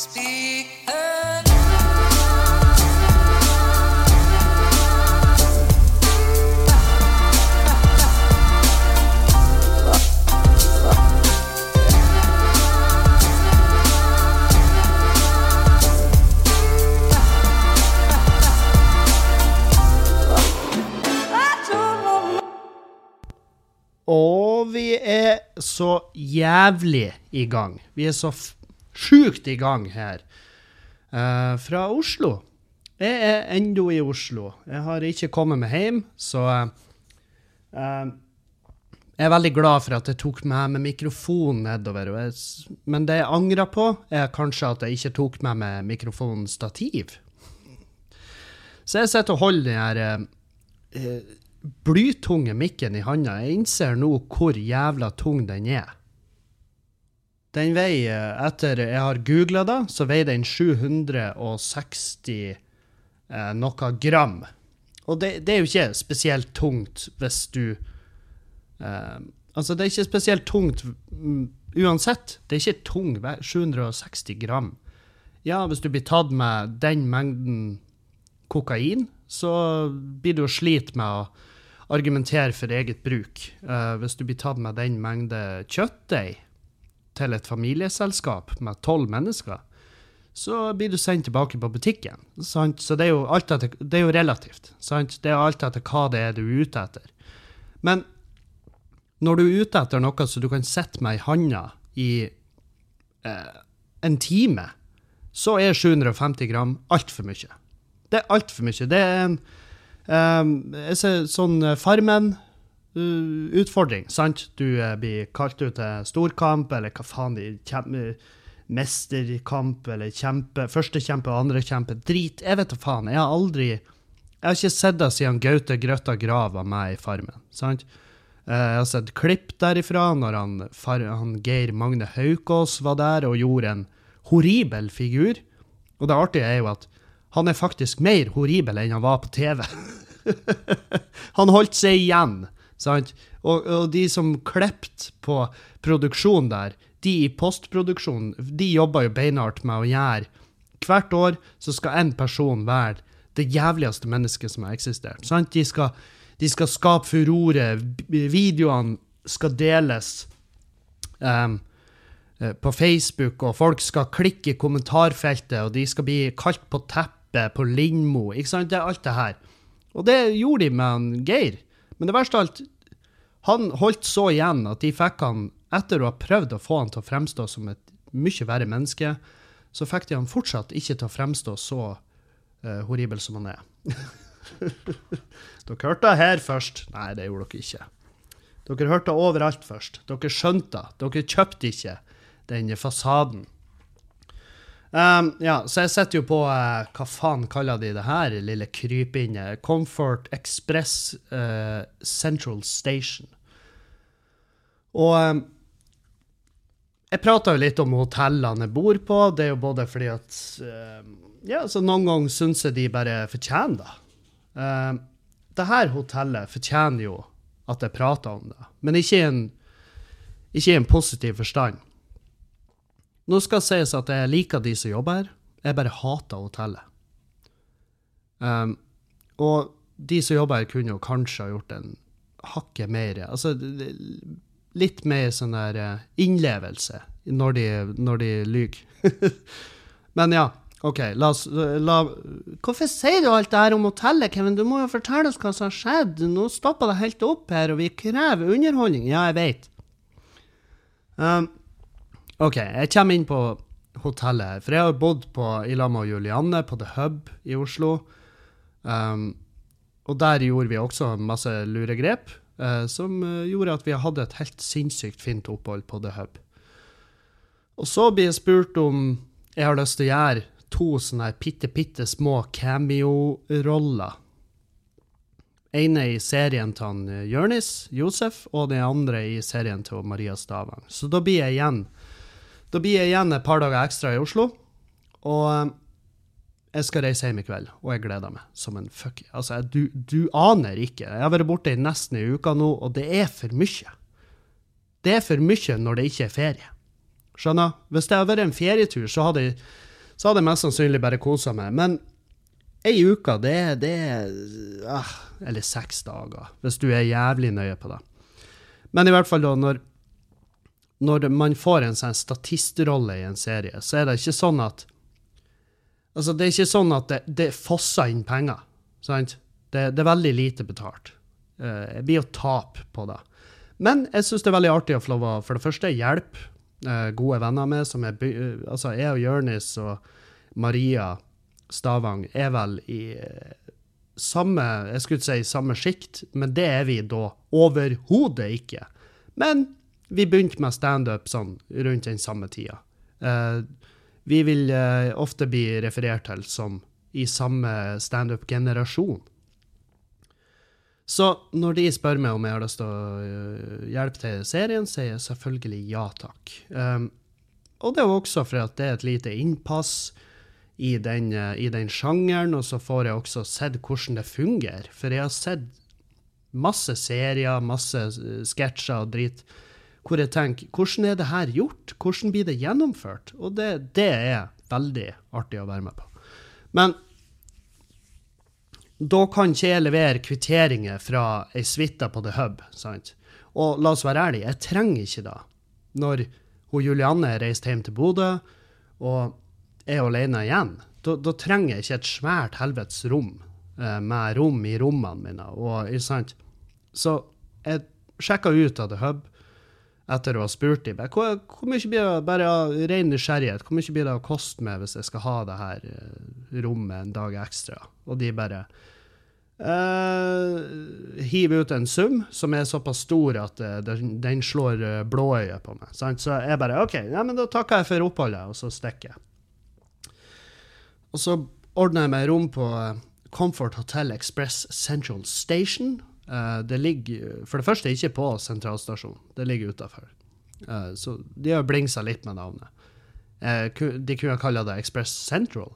Og vi er så jævlig i gang. Vi er så sjukt i gang her. Uh, fra Oslo. Jeg er ennå i Oslo. Jeg har ikke kommet meg hjem, så eh, Jeg er veldig glad for at jeg tok med meg mikrofon nedover. Jeg, men det jeg angrer på, er kanskje at jeg ikke tok med meg mikrofonstativ. Så jeg sitter og holder den her eh, blytunge mikken i handa. Jeg innser nå hvor jævla tung den er. Den veier, etter jeg har googla det, så veier den 760 eh, noe gram. Og det, det er jo ikke spesielt tungt hvis du eh, Altså, det er ikke spesielt tungt mm, uansett. Det er ikke tung ve- 760 gram. Ja, hvis du blir tatt med den mengden kokain, så blir du å slite med å argumentere for eget bruk. Eh, hvis du blir tatt med den mengde kjøttdeig til et familieselskap med tolv mennesker, så blir du sendt tilbake på butikken. Sant? Så det er, jo alt etter, det er jo relativt. Sant? Det er alt etter hva det er du er ute etter. Men når du er ute etter noe så du kan sitte med i handa i eh, en time, så er 750 gram altfor mye. Det er altfor mye. Det er en um, jeg ser sånn eh, Farmen-utfordring, sant? Du eh, blir kalt ut til storkamp, eller hva faen de kjem, eh, Mesterkamp, eller kjempe, første kjempe og andre kjempe. Drit, jeg vet da faen. Jeg har aldri Jeg har ikke sett det siden Gaute Grøtta Grav var med i Farmen. sant? Eh, Jeg har sett klipp derifra når han, han Geir Magne Haukås var der og gjorde en horribel figur. Og det artige er jo at han er faktisk mer horribel enn han var på TV. han holdt seg igjen, sant? Og, og de som klepte på produksjonen der, de i postproduksjonen, de jobber jo beinhardt med å gjøre Hvert år så skal en person være det jævligste mennesket som har eksistert. Sant? De skal, de skal skape furore, videoene skal deles um, på Facebook, og folk skal klikke i kommentarfeltet, og de skal bli kalt på teppet på Lindmo. Ikke sant? Det er alt det her. Og det gjorde de med Geir. Men det verste av alt, han holdt så igjen at de fikk han, etter å ha prøvd å få han til å fremstå som et mye verre menneske, så fikk de han fortsatt ikke til å fremstå så uh, horribel som han er. dere hørte her først. Nei, det gjorde dere ikke. Dere hørte overalt først. Dere skjønte. Dere kjøpte ikke den fasaden. Um, ja, så jeg sitter jo på uh, Hva faen kaller de det her lille krypinnet? Comfort Express uh, Central Station. Og um, jeg prata jo litt om hotellene jeg bor på. Det er jo både fordi at uh, Ja, så noen ganger syns jeg de bare fortjener det. Uh, det her hotellet fortjener jo at jeg prater om det, men ikke i en, ikke i en positiv forstand. Nå skal sies at jeg liker de som jobber her, jeg bare hater hotellet. Um, og de som jobber her, kunne jo kanskje ha gjort en hakket mer Altså litt mer sånn der eh, innlevelse når de, når de lyver. Men ja, OK, la oss la, Hvorfor sier du alt det her om hotellet, Kevin? Du må jo fortelle oss hva som har skjedd. Nå stopper det helt opp her, og vi krever underholdning. Ja, jeg vet. Um, OK, jeg kommer inn på hotellet. For jeg har bodd på, i med Julianne på The Hub i Oslo. Um, og der gjorde vi også masse lure grep, eh, som eh, gjorde at vi hadde et helt sinnssykt fint opphold på The Hub. Og så blir jeg spurt om jeg har lyst til å gjøre to sånne her bitte, bitte små cameo-roller. ene i serien til eh, Jørnis, Josef, og den andre i serien til Maria Stavang. Så da blir jeg igjen da blir jeg igjen et par dager ekstra i Oslo. Og eh, jeg skal reise hjem i kveld, og jeg gleder meg som en fuck. Altså, du, du aner ikke. Jeg har vært borte i nesten ei uke nå, og det er for mye. Det er for mye når det ikke er ferie. Skjønner? Hvis det hadde vært en ferietur, så hadde jeg så hadde jeg mest sannsynlig bare kosa meg. Men ei uke, det det er ah, Eller seks dager, hvis du er jævlig nøye på det. Men i hvert fall da, når, når man får en sånn statistrolle i en serie, så er det ikke sånn at Altså, det er ikke sånn at det, det fosser inn penger, sant? Det, det er veldig lite betalt. Jeg blir jo tap på det. Men jeg syns det er veldig artig å få lov å for det første hjelpe uh, gode venner med, som er uh, Altså, jeg og Jørnis og Maria Stavang er vel i samme Jeg skulle si samme sjikt, men det er vi da overhodet ikke. Men vi begynte med standup sånn rundt den samme tida. Uh, vi vil uh, ofte bli referert til som i samme standup-generasjon. Så når de spør meg om jeg har lyst til å uh, hjelpe til serien, sier jeg selvfølgelig ja takk. Um, og det er også fordi at det er et lite innpass i den, uh, i den sjangeren, og så får jeg også sett hvordan det fungerer. For jeg har sett masse serier, masse sketsjer og drit hvor jeg tenker hvordan er det her gjort? Hvordan blir det gjennomført? Og det, det er veldig artig å være med på. Men da kan ikke jeg levere kvitteringer fra ei suite på The Hub. sant? Og la oss være ærlige, jeg trenger ikke det. Når hun Julianne er reist hjem til Bodø, og er alene igjen, da, da trenger jeg ikke et svært helvetes rom eh, med rom i rommene mine. Og, sant? Så jeg sjekka ut av The Hub etter å ha spurt dem hvor, hvor mye blir det, bare av ren nysgjerrighet, hvor mye blir det å koste meg hvis jeg skal ha det her eh, rommet en dag ekstra? Og de bare uh, hiver ut en sum som er såpass stor at uh, den, slår uh, blåøyet på meg. Sant? Så jeg bare OK, ja, men da takker jeg for oppholdet, og så stikker jeg. Og så ordner jeg meg rom på Comfort Hotel Express Central Station det ligger for det første ikke på sentralstasjonen, det ligger utafor. Eh, så de har blingsa litt med navnet. Uh, de kunne kalla det Express Central,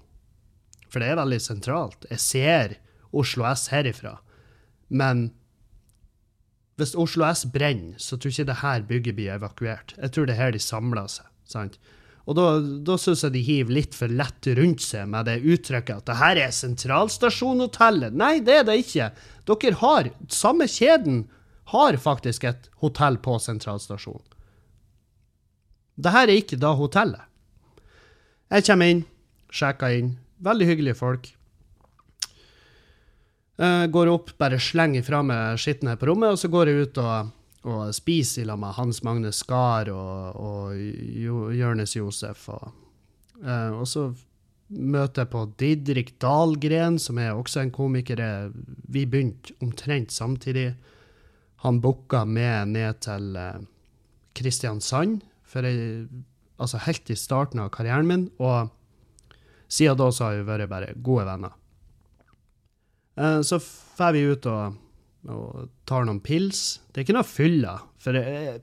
for det er veldig sentralt. Jeg ser Oslo S herifra, men hvis Oslo S brenner, så tror jeg ikke det her bygget blir evakuert. Jeg tror det er her de samler seg. sant? Og da, da syns jeg de hiver litt for lett rundt seg med det uttrykket at det her er sentralstasjonhotellet. Nei, det er det ikke. Dere har Samme kjeden har faktisk et hotell på sentralstasjonen. Det her er ikke da hotellet. Jeg kommer inn, sjekker inn. Veldig hyggelige folk. Jeg går opp, bare slenger fra meg skitten her på rommet, og så går jeg ut og og spise lag med Hans Magne Skar og, og Jonis Josef. Og, uh, og, så møter jeg på Didrik Dahlgren, som er også en komiker. Vi begynte omtrent samtidig. Han booka med ned til uh, Kristiansand, for jeg, altså helt i starten av karrieren min. Og siden da så har vi vært bare gode venner. Uh, så drar vi ut og og tar noen pils. Det er ikke noe fylla, for det er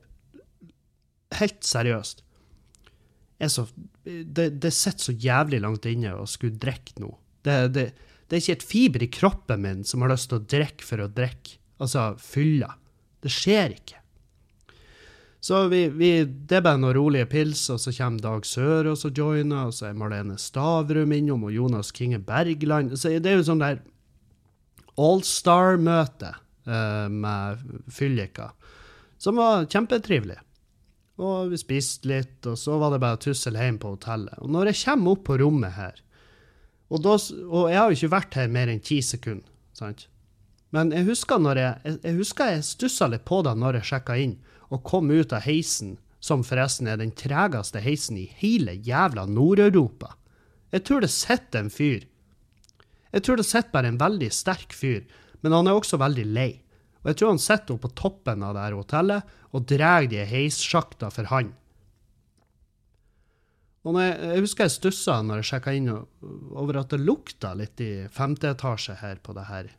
helt seriøst så, Det, det sitter så jævlig langt inne å skulle drikke nå. Det, det, det, er ikke et fiber i kroppen min som har lyst til å drikke for å drikke. Altså fylla. Det skjer ikke. Så vi, vi, det er bare noen rolige pils, og så kommer Dag Sør og joiner, og så er Marlene Stavrum innom, og Jonas Kinge Bergland. Så det er jo sånn der allstar-møte med fylliker, som var kjempetrivelig. Og vi spiste litt, og så var det bare å tussle hjem på hotellet. Og når jeg kommer opp på rommet her, og, da, og jeg har jo ikke vært her mer enn ti sekunder, sant? Men jeg husker jeg, jeg, husker jeg stussa litt på det når jeg sjekka inn, og kom ut av heisen, som forresten er den tregeste heisen i hele jævla Nord-Europa. Jeg tror det sitter en fyr. Jeg tror det sitter bare en veldig sterk fyr men han er også veldig lei. Og jeg tror han sitter oppe på toppen av det her hotellet og drar de heissjakta for han. Og jeg, jeg, husker jeg stussa når jeg sjekka inn over at det lukta litt i femte etasje her på det her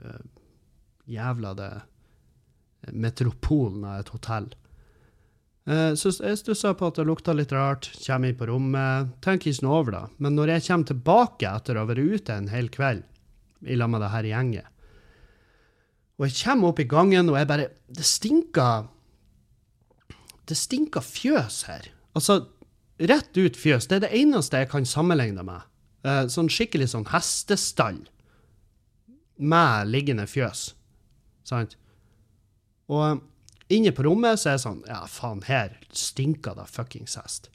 uh, jævla det metropolen av et hotell. Uh, så jeg stussa på at det lukta litt rart, kommer inn på rommet, tenker ikke noe over det. Men når jeg kommer tilbake etter å ha vært ute en hel kveld i lag med det her gjenget, og jeg kommer opp i gangen, og jeg bare Det stinker Det stinker fjøs her. Altså, rett ut fjøs. Det er det eneste jeg kan sammenligne med. Eh, sånn skikkelig sånn hestestall med liggende fjøs. Sant? Og eh, inne på rommet så er det sånn Ja, faen, her stinker det fuckings hest.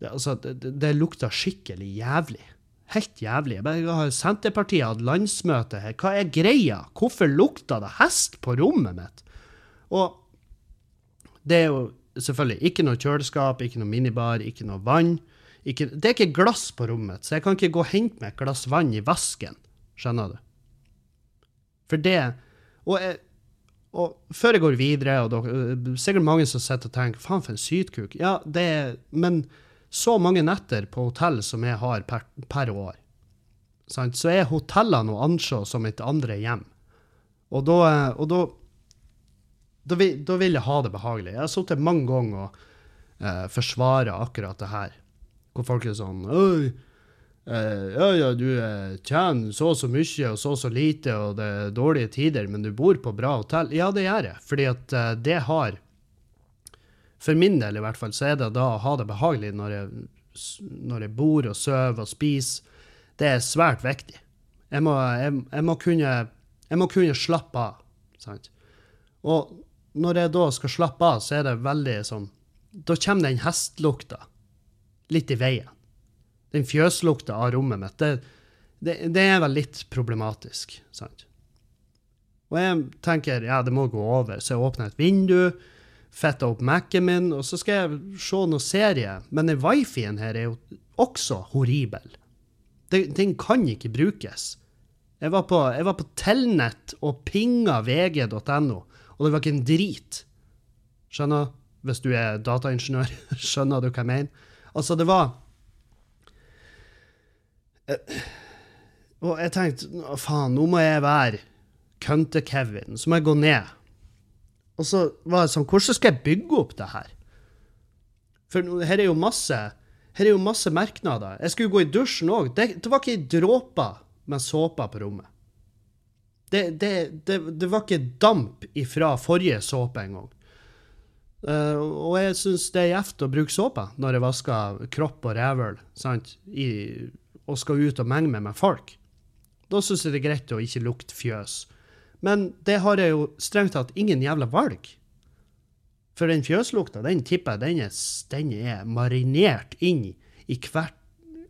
Det, altså, det, det, lukter skikkelig jævlig. Helt jævlig. Senterpartiet hadde landsmøte her. Hva er greia? Hvorfor lukter det hest på rommet mitt? Og det er jo selvfølgelig ikke noe kjøleskap, ikke noe minibar, ikke noe vann. Ikke, det er ikke glass på rommet, så jeg kan ikke gå og hente meg et glass vann i vasken. Skjønner du? For det Og, jeg, og før jeg går videre, og dere, sikkert mange som sitter og tenker faen, for en sytkuk. Ja, det er Men så mange netter på hotell som jeg har per, per år, så er hotellene å anse som et andre hjem. Og da, og da da vil, da vil jeg ha det behagelig. Jeg har sittet mange ganger og eh, forsvara akkurat det her. Hvor folk er sånn Oi, eh, ja, ja, du eh, tjener så og så mye og så og så lite, og det er dårlige tider, men du bor på bra hotell. Ja, det gjør jeg, fordi at eh, det har For min del i hvert fall, så er det da å ha det behagelig når jeg, når jeg bor og sover og spiser. Det er svært viktig. Jeg må, jeg, jeg må, kunne, jeg må kunne slappe av. Sant? Og når jeg da skal slappe av, så er det veldig sånn Da kommer den hestlukta litt i veien. Den fjøslukta av rommet mitt. Det, det, det, er vel litt problematisk, sant? Og jeg tenker ja, det må gå over, så jeg åpner et vindu, fetter opp Mac-en min, og så skal jeg se noen serie. Men den wifien her er jo også horribel. Den, den kan ikke brukes. Jeg var på, jeg var på Telnett og pinga vg.no og det var ikke en drit. Skjønner? Hvis du er dataingeniør, skjønner du hva jeg mener? Altså, det var eh, Og jeg tenkte faen, nå må jeg være kønte-Kevin. Så må jeg gå ned. Og så var det sånn Hvordan skal jeg bygge opp det her? For her er jo masse her er jo masse merknader. Jeg skulle gå i dusjen òg. Det, det, var ikke ei dråpe med såpe på rommet. Det, det, det, var ikke damp ifra forrige såpe engang. Uh, og jeg syns det er gjevt å bruke såpe når jeg vasker kropp og rævhøl og skal ut og menge med meg folk. Da syns jeg det er greit å ikke lukte fjøs. Men det har jeg jo strengt tatt ingen jævla valg. For den fjøslukta, den tipper jeg den er, den er marinert inn i hvert,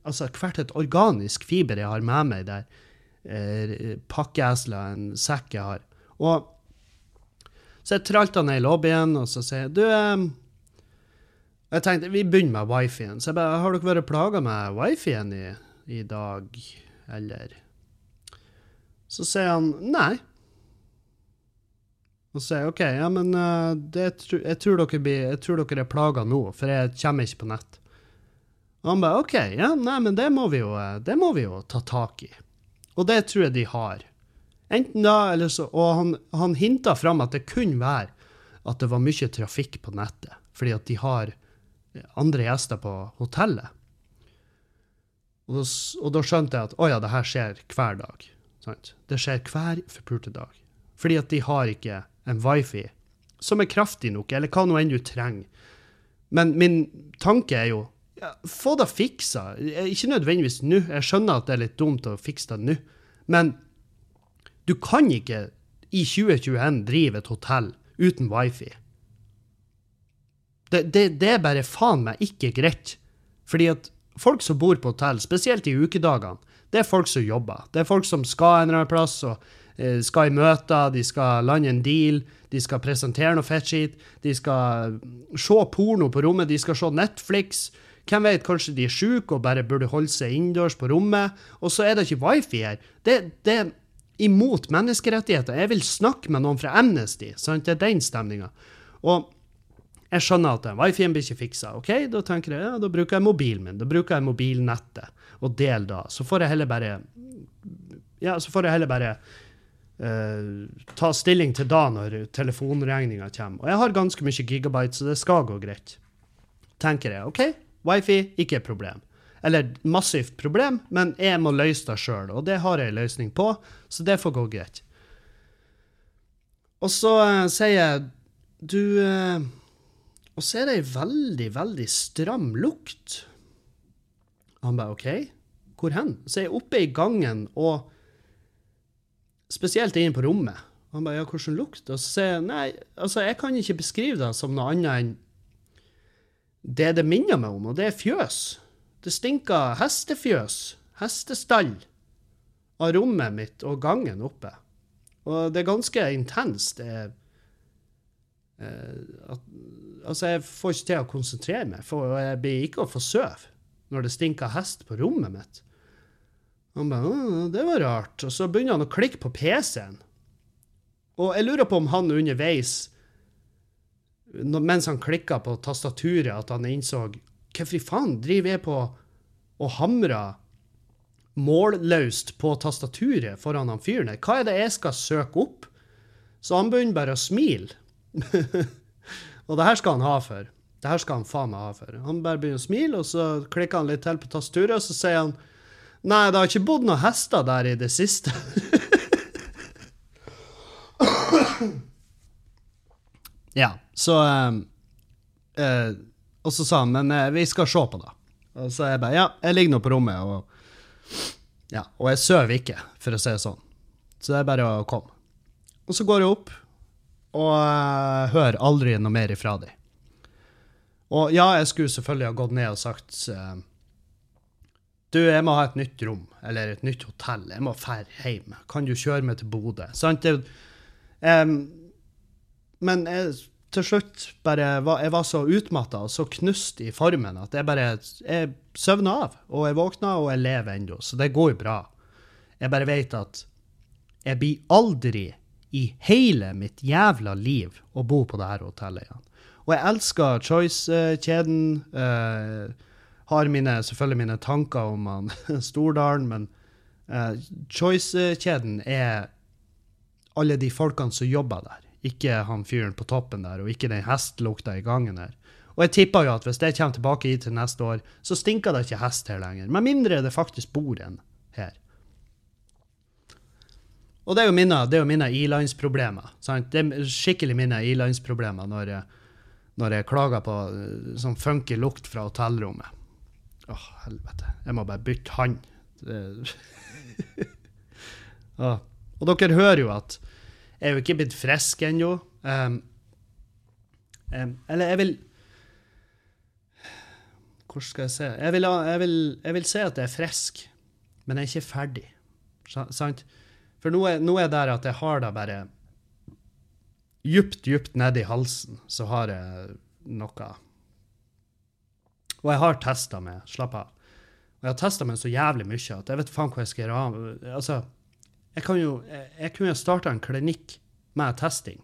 altså hvert et organisk fiber jeg har med meg der eh, Pakkeesla, en sekk jeg har. Og så jeg tralta ned i lobbyen, og så sier jeg du eh, Jeg tenkte vi begynner med wifien. Så jeg bare Har dere vært plaga med wifien i, i dag, eller? Så sier han nei. Og sier OK, ja, men uh, det, jeg, tror dere blir, jeg tror dere er plaga nå, for jeg kommer ikke på nett. Og han bare OK, ja, nei, men det må jo, eh, det må vi jo ta tak i. Og det tror jeg de har. Enten da, eller så Og han, han hinta fram at det kunne være at det var mye trafikk på nettet, fordi at de har andre gjester på hotellet. Og da, og da skjønte jeg at å ja, det her skjer hver dag. Sant? Det skjer hver forpulte dag. Fordi at de har ikke en wifi som er kraftig nok, eller hva nå enn du trenger. Men min tanke er jo ja, få det fiksa. Ikke nødvendigvis nå. Jeg skjønner at det er litt dumt å fikse det nå. Men du kan ikke i 2021 drive et hotell uten wifi. Det, det, det er bare faen meg ikke greit. Fordi at folk som bor på hotell, spesielt i ukedagene, det er folk som jobber. Det er folk som skal en eller annen plass og eh, skal i møter, de skal lande en deal, de skal presentere noe fettskit, de skal se porno på rommet, de skal se Netflix. Hvem vet, kanskje de er syke og bare burde holde seg innendørs på rommet. Og så er det ikke wifi her. Det, det er imot menneskerettigheter. Jeg vil snakke med noen fra Amnesty. Sant? Det er den stemninga. Og jeg skjønner at wifien blir ikke fiksa. ok? Da tenker jeg, ja, da bruker jeg mobilen min. Da bruker jeg mobilnettet og del da. Så får jeg heller bare ja, så får jeg heller bare ta stilling til da når telefonregninga kommer. Og jeg har ganske mye gigabyte, så det skal gå greit. Tenker jeg. OK, Wifi, ikke et problem. Eller massivt problem, men jeg må løse det sjøl, og det har jeg en løsning på, så det får gå greit. Og så uh, sier jeg Du uh, Og så er det ei veldig, veldig stram lukt. Han bare OK, hvor hen? Så jeg er oppe i gangen og spesielt inn på rommet. Han bare ja, hvordan lukt? Og så sier jeg nei, altså jeg kan ikke beskrive det som noe annet enn det det minner meg om, og det er fjøs. Det stinker hestefjøs, hestestall, av rommet mitt og gangen oppe. Og det er ganske intenst. Er eh, at, Altså, jeg får ikke til å konsentrere meg, for jeg blir ikke å få sove når det stinker hest på rommet mitt. Han bare det var rart. Og så begynner han å klikke på PC-en. Og jeg lurer på om han underveis, mens han klikka på tastaturet, at han innså Hvorfor i faen driver jeg på og hamrer målløst på tastaturet foran han fyren her? Hva er det jeg skal søke opp? Så han begynner bare å smile. og det her skal han ha for. Det her skal han faen meg ha for. Han bare begynner å smile, og så klikker han litt til på tastaturet, og så sier han Nei, det har ikke bodd noen hester der i det siste. ja, så um, uh, Og så sa han, men uh, vi skal se på det. Og så jeg bare, ja, jeg ligger nå på rommet, og, ja, og jeg sover ikke, for å si det sånn. Så det er bare å komme. Og så går jeg opp, og uh, hører aldri noe mer ifra dem. Og ja, jeg skulle selvfølgelig ha gått ned og sagt eh, Du, jeg må ha et nytt rom, eller et nytt hotell. Jeg må dra hjem. Kan du kjøre meg til Bodø? Sant? Jeg, um, men jeg, til slutt bare var, jeg var så utmatta og så knust i formen at jeg bare jeg søvna av. Og jeg våkna, og jeg lever ennå, så det går jo bra. Jeg bare vet at jeg blir aldri i hele mitt jævla liv å bo på det her hotellet igjen. Og jeg elsker Choice-kjeden. eh, har mine, selvfølgelig mine tanker om han Stordalen, men uh, Choice-kjeden er alle de folkene som jobber der. Ikke han fyren på toppen der, og ikke den hestlukta i gangen her. Og jeg tipper jo at hvis det kommer tilbake hit til neste år, så stinker det ikke hest her lenger. Med mindre det faktisk bor en her. Og det er jo mine, det er jo mine ilandsproblemer. sant? Det er skikkelig mine ilandsproblemer når jeg, når jeg klager på eh, sånn funky lukt fra hotellrommet. Åh, helvete. Jeg må bare bytte han. Det- Og dere hører jo at jeg er jo ikke blitt frisk ennå. Um, um, eller jeg vil Hvordan skal jeg si jeg vil, jeg, jeg vil si at jeg er frisk, men jeg er ikke ferdig. Sant? For nå er, nå er det der at jeg har det bare djupt, djupt nedi halsen, så har jeg noe Og jeg har testa meg, slapp av. Og jeg har testa meg så jævlig mye at jeg vet faen hva jeg skal gjøre. Altså, jeg, kan jo, jeg, jeg kunne starta en klinikk med testing.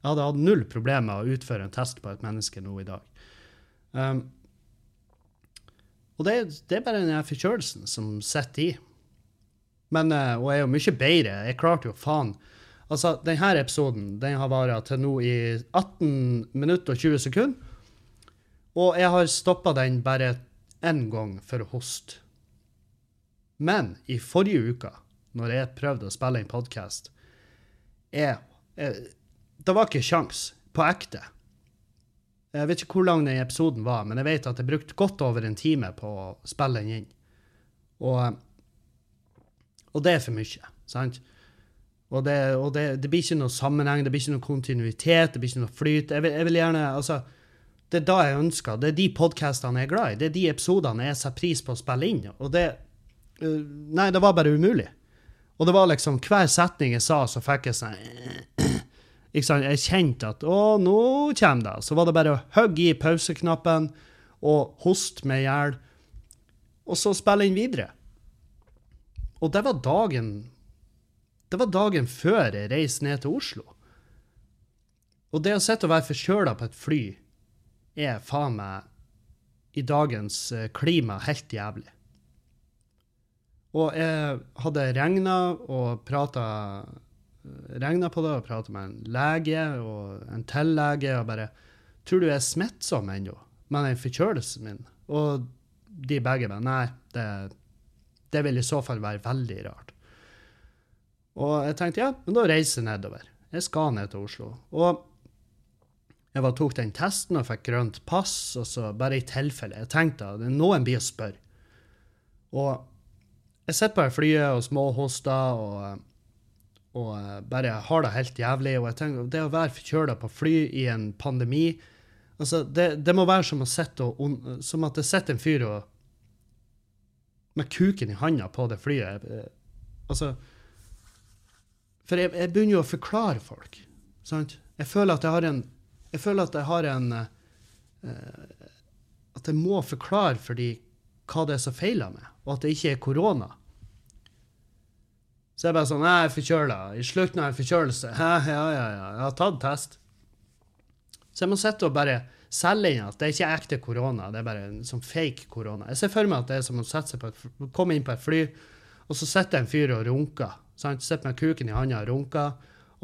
Jeg hadde hatt null problemer med å utføre en test på et menneske nå i dag. Um, og det, det er bare den forkjølelsen som sitter i. Men, eh, og jeg er jo mye bedre. Jeg klarte jo faen Altså, denne episoden den har vart til nå i 18 minutter og 20 sekunder. Og jeg har stoppa den bare én gang for å hoste. Men i forrige uke, når jeg prøvde å spille en podkast, Det var ikke kjangs. På ekte. Jeg vet ikke hvor lang den episoden var, men jeg vet at jeg brukte godt over en time på å spille den inn. Og, og det er for mye, sant? Og, det, og det, det blir ikke noe sammenheng, det blir ikke noe kontinuitet, det blir ikke noe flyt. Jeg vil, jeg vil gjerne, altså, Det er da jeg ønsker. Det er de podkastene jeg er glad i. Det er de episodene jeg setter pris på å spille inn. Og det øh, Nei, det var bare umulig. Og det var liksom hver setning jeg sa, så fikk jeg sånn ikke sant? Jeg kjente at å, nå kommer det. Så var det bare å hogge i pauseknappen og hoste meg i hjel, og så spille inn videre. Og det var dagen Det var dagen før jeg reiste ned til Oslo. Og det å sitte og være forkjøla på et fly er faen meg i dagens eh, klima helt jævlig. Og jeg hadde regna og prata regna på det og prata med en lege og en tillege og bare Tror du jeg er smittsom ennå med den forkjølelsen min? Og de begge bare Nei, det, det vil i så fall være veldig rart. Og jeg tenkte ja, men da reiser jeg nedover. Jeg skal ned til Oslo. Og Jeg var, tok den testen og fikk grønt pass, og så bare i tilfelle. Jeg tenkte at noen blir å spørre. Og jeg sitter på flyet og småhoster og, og bare har det helt jævlig. Og jeg tenker, det å være forkjøla på fly i en pandemi altså det, det må være som, å sette og, som at det sitter en fyr og, med kuken i handa på det flyet. Eh, Altså For jeg, jeg begynner jo å forklare folk. Sant? Jeg føler at jeg har en Jeg føler at jeg har en eh, At jeg må forklare for dem hva det er som feiler meg, og at det ikke er korona. Så jeg er bare sånn jeg er forkjøla. I slutten av en forkjølelse. Ja, ja, ja, ja. Jeg har tatt test. Så jeg må sitte og bare selge inn at det er ikke ekte korona, det er bare en sånn fake korona. Jeg ser for meg at det er som å sette seg på et, komme inn på et fly, og så sitter en fyr og runker. Sant? Sitter med kuken i handa og runker.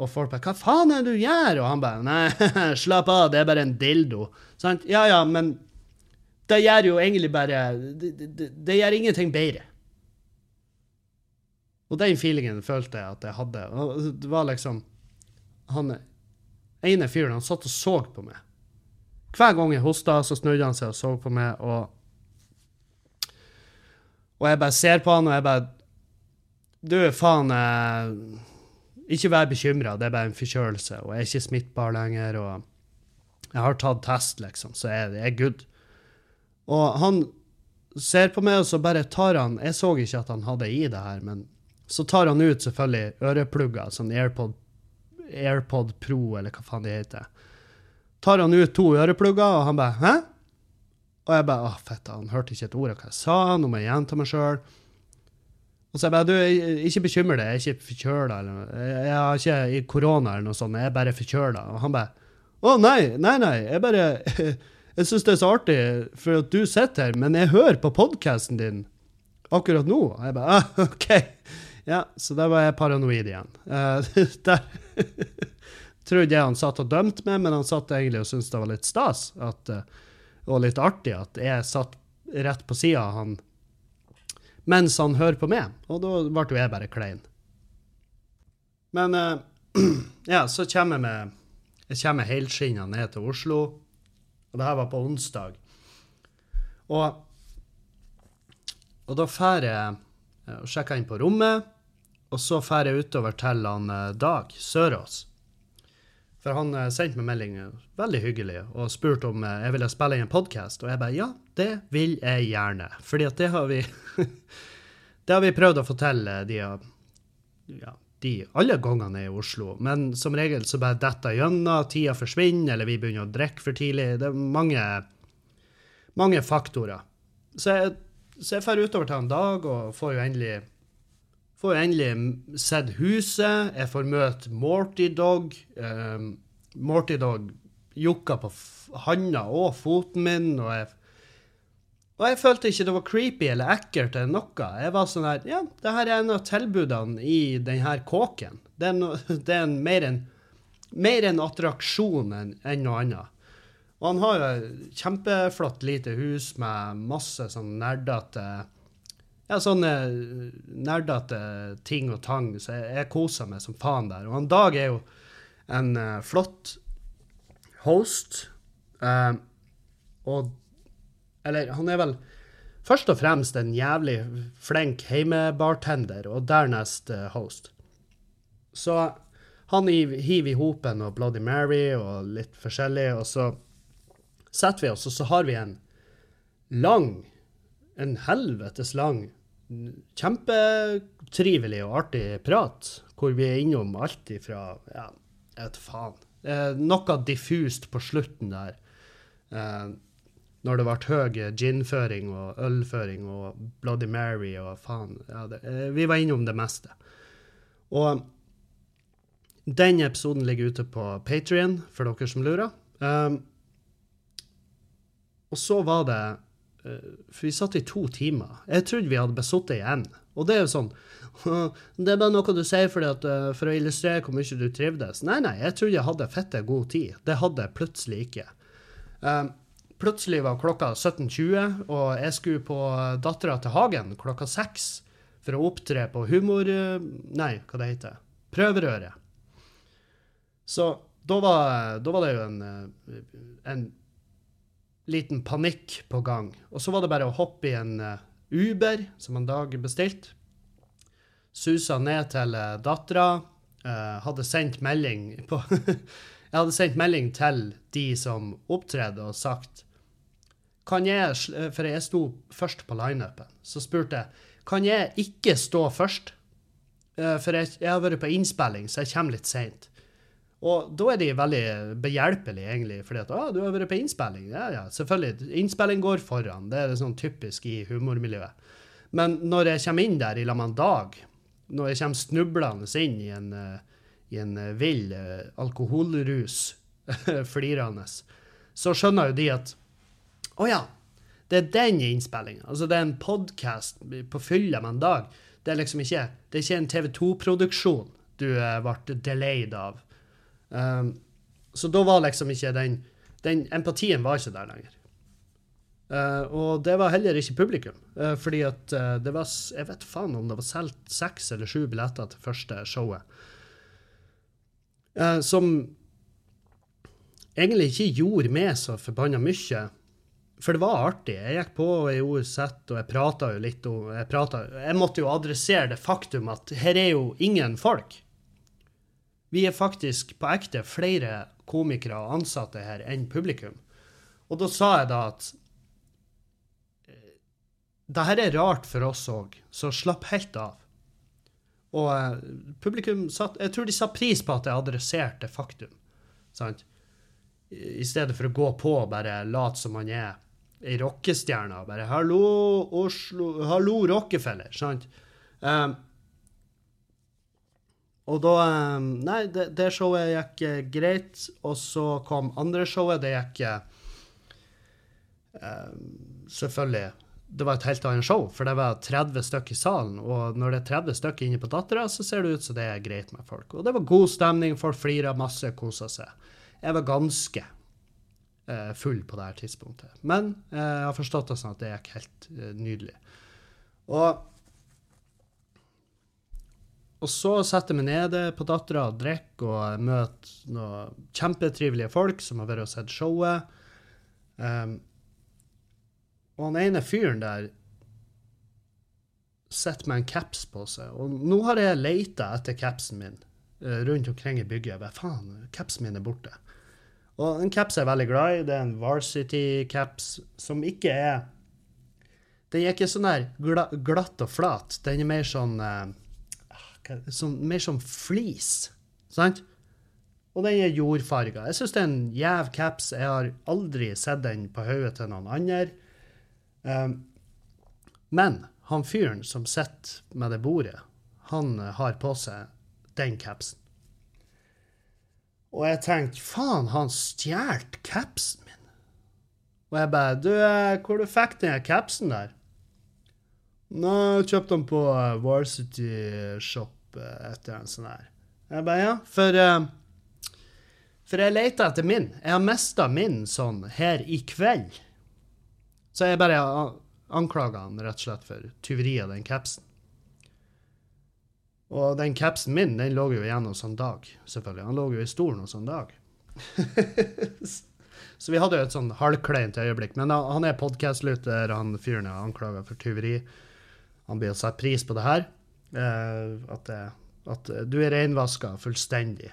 Og folk bare 'Hva faen er det du gjør?' Og han bare 'Nei, slapp av, det er bare en dildo'. Sant? Ja ja, men det gjør jo egentlig bare Det, det, det gjør ingenting bedre. Og den feelingen følte jeg at jeg hadde. Og det var liksom Han ene fyren, han satt og så på meg. Hver gang jeg hosta, så snudde han seg og så på meg, og Og jeg bare ser på han, og jeg bare Du, faen eh, Ikke vær bekymra, det er bare en forkjølelse, og jeg er ikke smittbar lenger, og jeg har tatt test, liksom, så jeg, jeg er good. Og han ser på meg, og så bare tar han Jeg så ikke at han hadde i det her, men så tar han ut selvfølgelig øreplugger, sånn AirPod, AirPod Pro, eller hva faen de heter. Tar han ut to øreplugger, og han bare 'hæ?' Og jeg bare 'Å, fette, han hørte ikke et ord av hva jeg sa, nå må jeg gjenta meg sjøl'. Og så jeg bare 'Du, ikke bekymre deg, jeg er ikke forkjøla. Jeg har ikke korona eller noe sånt, jeg er bare forkjøla'. Og han bare 'Å, nei, nei, nei, jeg bare Jeg syns det er så artig for at du sitter her, men jeg hører på podkasten din akkurat nå. Og jeg bare ah, OK. Ja, så der var jeg paranoid igjen. Uh, der trodde jeg han satt og dømte meg, men han satt egentlig og syntes det var litt stas at, eh, og litt artig at jeg satt rett på sida av han mens han hører på meg. Og da ble jo jeg bare klein. Men eh, ja, så kommer jeg med Jeg kommer helskinna ned til Oslo, og det her var på onsdag. Og, og da drar jeg eh, og sjekker inn på rommet, og så drar jeg utover til han eh, Dag Sørås. For han sendte meg melding, veldig hyggelig, og spurte om jeg ville spille inn en podkast. Og jeg bare ja, det vil jeg gjerne. Fordi at det har vi Det har vi prøvd å fortelle de, ja, de alle gangene jeg er i Oslo. Men som regel så bare detter gjennom, tida forsvinner, eller vi begynner å drikke for tidlig. Det er mange, mange faktorer. Så jeg, så jeg drar utover til en dag og får jo endelig Får jo endelig sett huset. Jeg får møte Morty Dog. Um, Morty Dog jokka på handa og foten min, og jeg og jeg følte ikke det var creepy eller ekkelt eller noe. Jeg var sånn her Ja, det her er en av tilbudene i denne kåken. Det er, no, det er en, mer, en, mer en attraksjon enn en noe annet. Og han har jo et kjempeflott lite hus med masse sånn nerdete ja, sånne nerdete ting og tang, så jeg, jeg koser meg som faen der. Og han Dag er jo en uh, flott host. Uh, og Eller han er vel først og fremst en jævlig flink heimebartender, og dernest eh, host. Så han hiver i hopen og Bloody Mary og litt forskjellig, og så setter vi oss, og så har vi en lang, en helvetes lang, kjempetrivelig og artig prat, hvor vi er innom alt ifra Ja, jeg vet faen. Eh, noe diffust på slutten der. Eh, når det ble høy ginføring og ølføring og Bloody Mary og faen. Ja, det, eh, vi var innom det meste. Og den episoden ligger ute på Patrion, for dere som lurer. Um, og så var det eh, For vi satt i to timer. Jeg trodde vi hadde besittet igjen. Og det er jo sånn Det er bare noe du sier fordi at, eh, for å illustrere hvor mye du trivdes. Nei, nei, jeg trodde jeg hadde fette god tid. Det hadde jeg plutselig ikke. Um, plutselig var klokka 17.20, og jeg skulle på Dattera til Hagen klokka seks for å opptre på humor... eh, Nei, hva det heter Prøverøret. Så da var, da var det jo en, eh, en liten panikk på gang. Og så var det bare å hoppe i en eh, Uber, som en dag bestilte. Susa ned til dattera. hadde sendt melding på Jeg hadde sendt melding til de som opptredde, og sagt kan jeg, eh, For jeg sto først på lineupen. Så spurte jeg kan jeg ikke stå først. Eh, For jeg, jeg har vært på innspilling, så jeg kommer litt seint. Og da er de veldig behjelpelige, egentlig. fordi at, du har vært på innspilling. Ja, ja, selvfølgelig. Innspilling går foran. Det er sånn typisk i humormiljøet. Men når jeg kommer inn der i lag med Dag, når jeg kommer snublende inn i en, eh, i en vill alkoholrus, flirende, så skjønner jo de at å ja, det er den innspillinga. Altså, det er en podkast på fylla med en dag. Det er liksom ikke, det er ikke en TV 2-produksjon du eh, ble delayed av. Um, så da var liksom ikke den Den empatien var ikke der lenger. Uh, og det var heller ikke publikum, Uh, fordi at uh, det var Jeg vet faen om det var solgt seks eller sju billetter til første showet. Eh, som egentlig ikke gjorde meg så forbanna mye. For det var artig. Jeg gikk på i OUZ, og jeg prata jo litt om jeg, pratet, jeg måtte jo adressere det faktum at her er jo ingen folk. Vi er faktisk på ekte flere komikere og ansatte her enn publikum. Og da sa jeg da at eh, det her er rart for oss òg, så slapp helt av. Og eh, publikum satt Jeg tror de sa pris på at jeg adresserte faktum. Sant? I stedet for å gå på og bare late som man er ei rockestjerne. Bare 'hallo, Oslo, hallo, Rockefeller'. Sant? Um, og da um, Nei, det, det showet gikk eh, greit. Og så kom andre showet. Det gikk um, Selvfølgelig Det var et helt annet show, for det var 30 stykker i salen. Og når det er 30 stykker inne på Dattera, så ser det ut som det er greit med folk. Og det var god stemning, folk flira masse, kosa seg. Jeg var ganske full på det her tidspunktet. Men eh, jeg har forstått det sånn at det gikk helt eh, nydelig. Og og så setter jeg meg nede på dattera og drikker og møter noen kjempetrivelige folk som har vært og sett showet. Um, og han ene fyren der sitter med en caps på seg. Og nå har jeg leita etter capsen min eh, rundt omkring i bygget. Jeg faen, capsen min er borte. Og en caps jeg er veldig glad i. Det er en Varsity-caps som ikke er Den er ikke sånn der glatt og flat. Den er mer sånn eh, sånn, mer som flis, sant? Og den er jordfarga. Jeg syns det er en jæv caps. Jeg har aldri sett den på hodet til noen andre. Um, men han fyren som sitter med det bordet, han eh, har på seg den capsen. Og jeg tenkte, faen, han stjal capsen min. Og jeg bare, du, eh, hvor du fikk den capsen der? Jeg kjøpte den på eh, Varsity Shop eh, etter en sånn her. Jeg bare, ja, for, for jeg leter etter min. Jeg har mista min sånn her i kveld. Så jeg bare an- anklaga han rett og slett for tyveri av den capsen. Og den capsen min, den lå jo igjen hos han Dag, selvfølgelig. Han lå jo i stolen hos han Dag. Så vi hadde jo et sånn halvkleint øyeblikk. Men han er podkastlytter, han fyren er anklaga for tyveri. Han blir å sette pris på det her. Eh, at, det, at du er reinvaska fullstendig.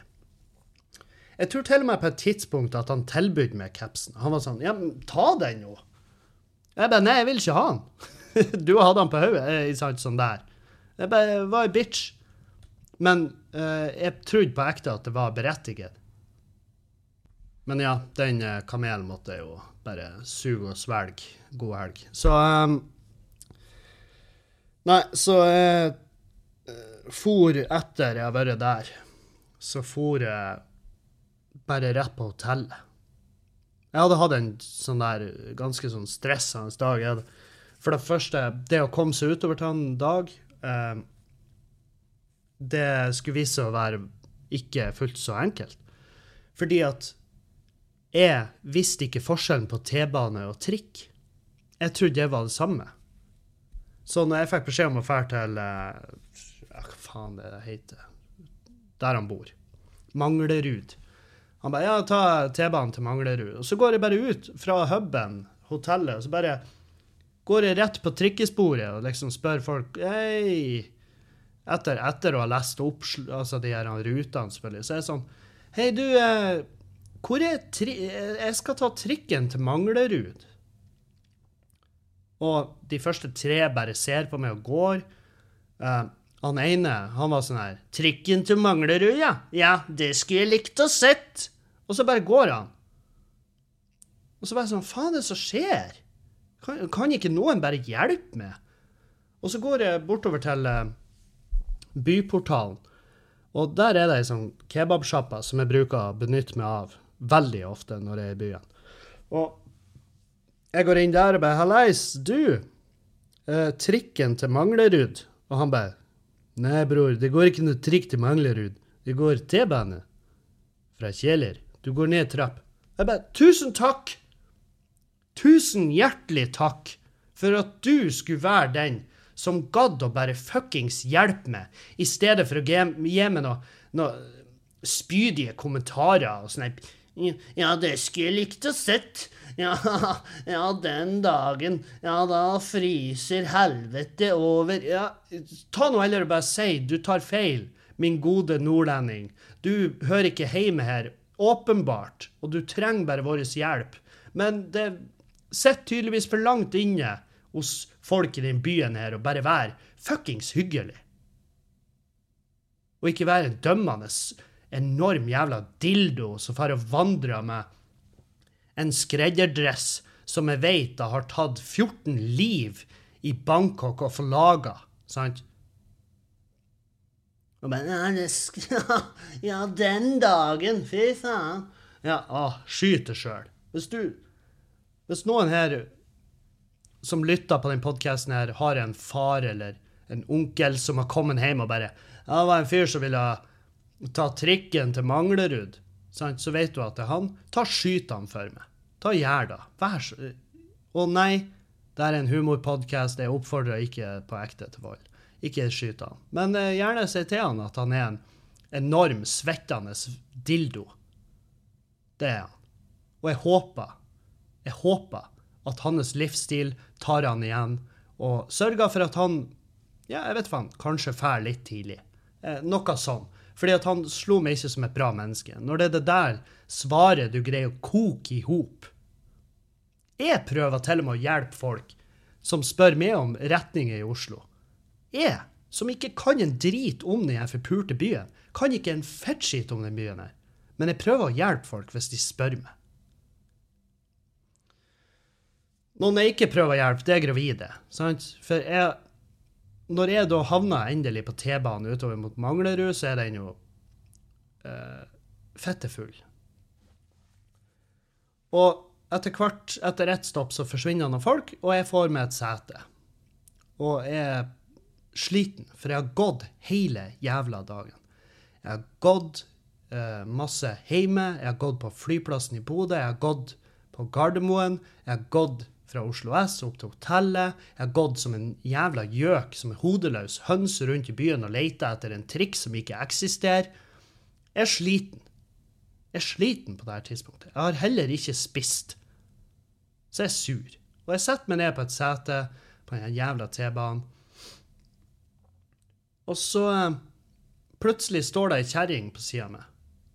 Jeg tror til og med på et tidspunkt at han tilbød meg capsen. Han var sånn Ja, ta den nå. Jeg bare Nei, jeg vil ikke ha den. du hadde den på hodet. eh, Ikke sant, sånn der. Jeg bare var ei bitch. Men eh, jeg trodde på ekte at det var berettiget. Men ja, den eh, kamelen måtte jeg jo bare suge og svelge. God helg. Så um, Nei, så jeg eh, for etter jeg har vært der, så for jeg bare rett på hotellet. Jeg hadde hatt en sånn der ganske sånn stressende dag. For det første, det å komme seg utover til en dag eh, Det skulle vise seg å være ikke fullt så enkelt. Fordi at jeg visste ikke forskjellen på T-bane og trikk. Jeg trodde det var det samme. Så når jeg fikk beskjed om å dra til eh, ja, Hva faen det heter Der han bor. Manglerud. Han bare ja, ta T-banen til Manglerud. Og så går jeg bare ut fra huben, hotellet, og så bare går jeg rett på trikkesporet og liksom spør folk Hei etter, etter å ha lest opp altså de her rutene, selvfølgelig, så er det sånn Hei, du, eh, hvor er tri... eh, Jeg skal ta trikken til Manglerud. Og de første tre bare ser på meg og går. Eh, han ene, han var sånn her 'Trikken til Manglerud, ja. Ja, det skulle jeg likt å sett.' Og så bare går han. Og så bare sånn Faen, det som skjer? Kan, kan ikke noen bare hjelpe meg? Og så går jeg bortover til eh, byportalen, og der er det ei sånn kebabsjappa som jeg bruker å benytte meg av veldig ofte når jeg er i byen. Og jeg går inn der og bare 'Hallais, du. Eh, trikken til Manglerud.' Og han bare 'Nei, bror, det går ikke noe trikk til Manglerud. Det går T-bane fra Kjeler. Du går ned trapp.' Jeg bare 'Tusen takk! Tusen hjertelig takk for at du skulle være den som gadd å bare fuckings hjelpe meg, i stedet for å gi, meg noen noe spydige kommentarer og sånn Ja, det skulle jeg likt å sett. Ja, ja, den dagen. Ja, da fryser helvete over. Ja, ta nå heller og bare si du tar feil, min gode nordlending. Du hører ikke hjemme her, åpenbart, og du trenger bare vår hjelp. Men det sitter tydeligvis for langt inne hos folk i den byen her og bare være fuckings hyggelig. Og ikke være en dømmende, enorm jævla dildo som får og vandrer med en skredderdress som jeg vet har tatt 14 liv i Bangkok og forlaga, sant? Og bare, ja, ja, den dagen, fy faen. Ja, å, skyt deg sjøl. Hvis du Hvis noen her som lytter på den podkasten her, har en far eller en onkel som har kommet hjem og bare det var en fyr som ville ta trikken til Manglerud, så vet du at det er han. Ta skyt han for meg. Ta gjør det. Vær så Og nei, det er en humorpodkast. Jeg oppfordrer ikke på ekte til vold. Ikke skyt han. Men eh, gjerne si til han at han er en enorm, svettende dildo. Det er han. Og jeg håper, jeg håper at hans livsstil tar han igjen, og sørger for at han, ja, jeg vet faen, kanskje fær litt tidlig. Eh, noe sånn. Fordi at han slo meg ikke som et bra menneske. Når det er det der svaret du greier å koke i hop Jeg prøver til og med å hjelpe folk som spør meg om retninger i Oslo. Jeg, som ikke kan en drit om den forpulte byen, kan ikke en fettskit om den byen her. Men jeg prøver å hjelpe folk hvis de spør meg. Noen jeg ikke prøver å hjelpe, det er gravide. Sant? For jeg, når jeg da havner endelig på T-banen utover mot Manglerud, så er den jo uh, fettefull. Og etter hvert, etter ett stopp, så forsvinner noen folk, og jeg får meg et sete. Og jeg er sliten, for jeg har gått hele jævla dagen. Jeg har gått uh, masse hjemme, jeg har gått på flyplassen i Bodø, jeg har gått på Gardermoen, jeg har gått fra Oslo S opp til hotellet, jeg har gått som en jævla gjøk, som en hodeløs høns rundt i byen og leter etter en trikk som ikke eksisterer. Jeg er sliten. Jeg er sliten på dette tidspunktet. Jeg har heller ikke spist. Så jeg er sur. Og jeg setter meg ned på et sete på den jævla T-banen. Og så eh, plutselig står det ei kjerring på sida av meg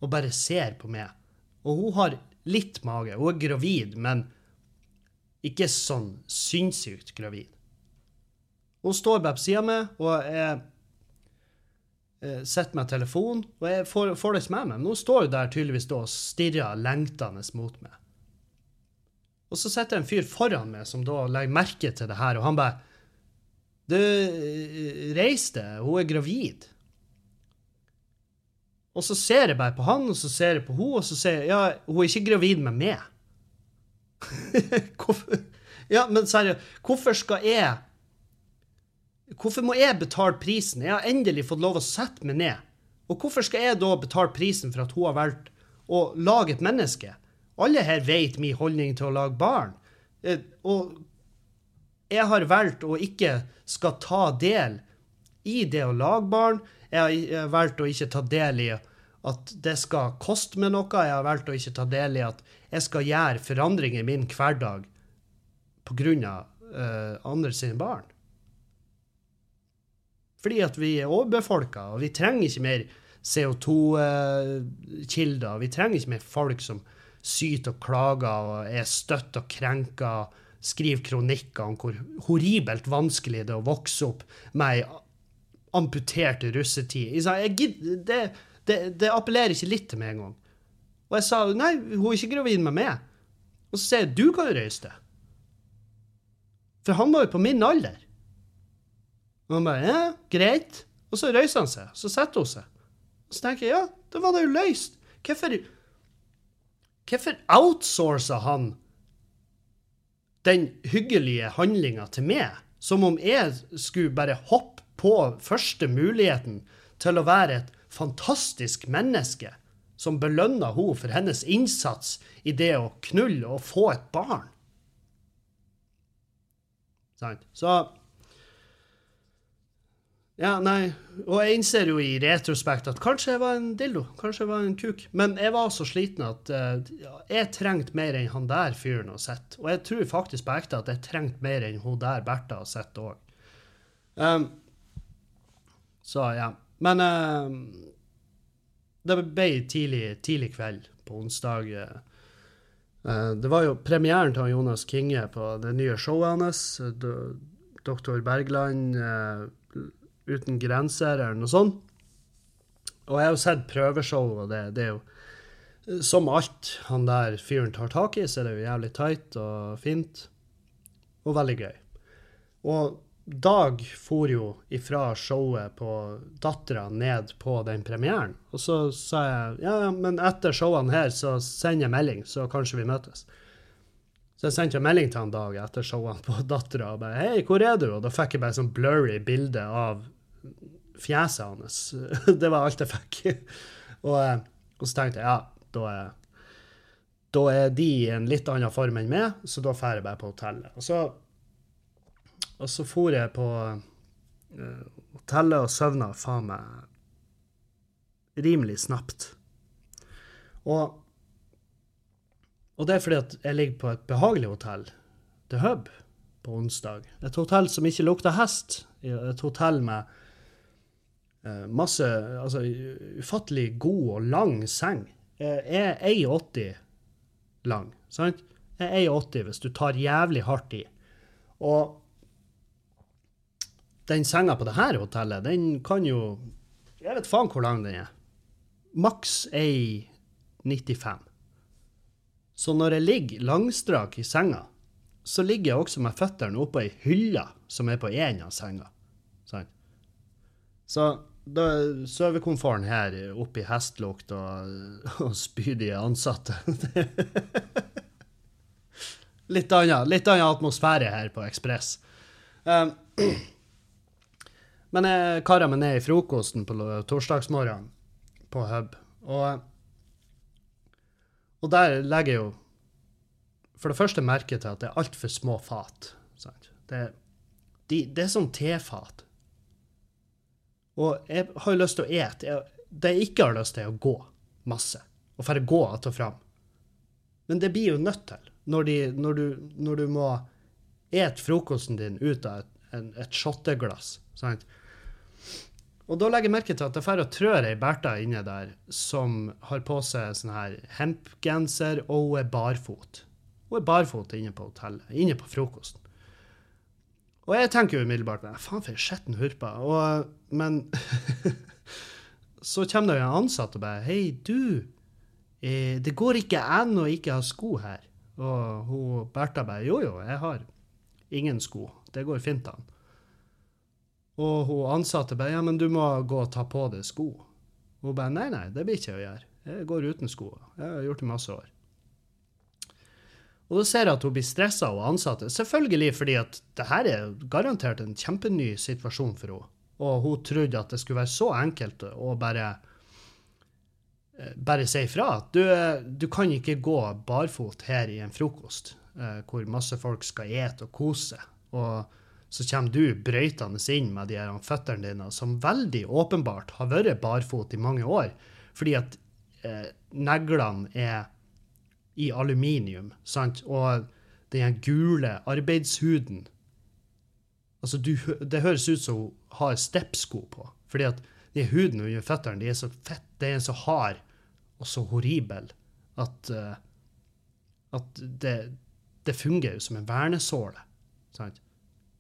og bare ser på meg. Og hun har litt mage. Hun er gravid, men ikke sånn sinnssykt gravid. Hun står bare på sida meg, og jeg eh, sitter med telefonen, og jeg får, får det ikke med meg. Men hun står jo der tydeligvis da og stirrer lengtende mot meg. Og så sitter en fyr foran meg som da legger merke til det her, og han bare Du, reis deg, hun er gravid. Og så ser jeg bare på han, og så ser jeg på hun, og så sier jeg ja, hun er ikke gravid med meg. hvorfor Ja, men seriøst, hvorfor skal jeg Hvorfor må jeg betale prisen? Jeg har endelig fått lov å sette meg ned. Og hvorfor skal jeg da betale prisen for at hun har valgt å lage et menneske? Alle her vet min holdning til å lage barn. Eh, Og jeg har valgt å ikke skal ta del i det å lage barn. Jeg har- valgt å ikke ta del i at det skal koste meg noe. Jeg har valgt å ikke ta del i at jeg skal gjøre forandringer i min hverdag pga. Uh, andre sine barn. Fordi at vi er overbefolka, og vi trenger ikke mer CO2-kilder. Vi trenger ikke mer folk som syter og klager og er støtt og krenka, skriver kronikker om hvor horribelt vanskelig det er å vokse opp med ei amputert russetid. Jeg gidder, det, det, det, appellerer ikke litt til meg engang. Og jeg sa nei, hun er ikke gravid med meg. Og så sier jeg du kan jo reise deg. For han var jo på min alder. Og han bare ja, greit. Og så røyser han seg. Så setter hun seg. Og så tenker jeg ja, da var det jo løst. Hvorfor Hvorfor outsourca han den hyggelige handlinga til meg, som om jeg skulle bare hoppe på første muligheten til å være et fantastisk menneske som belønner henne for hennes innsats i det å knulle og få et barn? Så ja, nei. Og jeg innser jo i retrospekt at kanskje jeg var en dildo. Kanskje jeg var en kuk. Men jeg var så sliten at uh, jeg trengte mer enn han der fyren å sett. Og jeg tror faktisk på ekte at jeg trengte mer enn hun der Bertha å sett òg. Um, så ja. Men uh, det ble tidlig, tidlig kveld på onsdag. Uh, det var jo premieren til Jonas Kinge på det nye showet hans. Doktor Bergland. Uten grenser, eller noe sånt. Og jeg har jo sett prøveshow, og det, det, er jo Som alt han der fyren tar tak i, så er det jo jævlig tight og fint. Og veldig gøy. Og Dag for jo ifra showet på Dattera ned på den premieren. Og så sa jeg ja, men etter showene her så sender jeg melding, så kanskje vi møtes. Så jeg sendte en melding til han Dag etter showene på Dattera og bare 'Hei, hvor er du?' Og da fikk jeg bare sånn blurry bilde av fjeset hans. Det var alt jeg fikk. Og, eh, og så tenkte jeg ja, da er, da er de i en litt annen form enn meg, så da drar jeg bare på hotellet. Og så, og så for jeg på uh, hotellet og søvna faen meg rimelig snapt. Og, og det er fordi at jeg ligger på et behagelig hotell, The Hub, på onsdag. Et hotell som ikke lukter hest. Et hotell med uh, masse Altså ufattelig god og lang seng. Jeg er 1,80 lang, sant? Jeg er 1,80 hvis du tar jævlig hardt i. Og den senga på det her hotellet, den kan jo Jeg vet faen hvor lang den er. Maks 1,95. Så når jeg ligger langstrak i senga, så ligger jeg også med føttene oppå ei hylle som er på én av senga. Sånn. Så da sovekomforten her oppi hestlukt og, og spydige ansatte litt annen atmosfære her på Ekspress. Um, men jeg kara meg ned i frokosten på torsdagsmorgenen på Hub, og, og der legger jeg jo for det første merke til at det er altfor små fat. Det, de, det er sånn tefat. Og jeg har jo lyst til å ete. Det jeg ikke har lyst til, er å gå masse. Og bare gå att og fram. Men det blir jo nødt til. Når, de, når, du, når du, må ete frokosten din ut av et, en, et shotteglass. Sant? Og da legger jeg merke til at det og trør ei Bertha inne der som har på seg sånn her hempgenser, og hun er barfot. Hun er barfot inne på hotellet, inne på frokosten. Og jeg tenker jo umiddelbart faen for skitten hurpa. Og, men så kommer det jo en ansatt og bare Hei, du. Eh, det går ikke an å ikke ha sko her. Og hun Bertha bare Jo, jo, jeg har ingen sko. Det går fint an. Og hun ansatte bare Ja, men du må gå og ta på deg sko. Hun bare Nei, nei, det blir ikke å gjøre. Jeg går uten sko. Jeg har gjort det masse år. Og da ser jeg at hun blir stressa og ansatte. Selvfølgelig fordi at det her er garantert en kjempeny situasjon for henne. Og hun trodde at det skulle være så enkelt å bare eh, bare si ifra. Du, du kan ikke gå barfot her i en frokost eh, hvor masse folk skal ete og kose. Og så kommer du brøytende inn med de her føttene dine, som veldig åpenbart har vært barfot i mange år. fordi at eh, neglene er i aluminium, sant? Og den gule arbeidshuden Altså, du, det høres ut som hun har steppsko på. Fordi at de huden under føttene de er så fett, det er så hard og så horribel at, uh, at det, det fungerer som en vernesåle. Sant?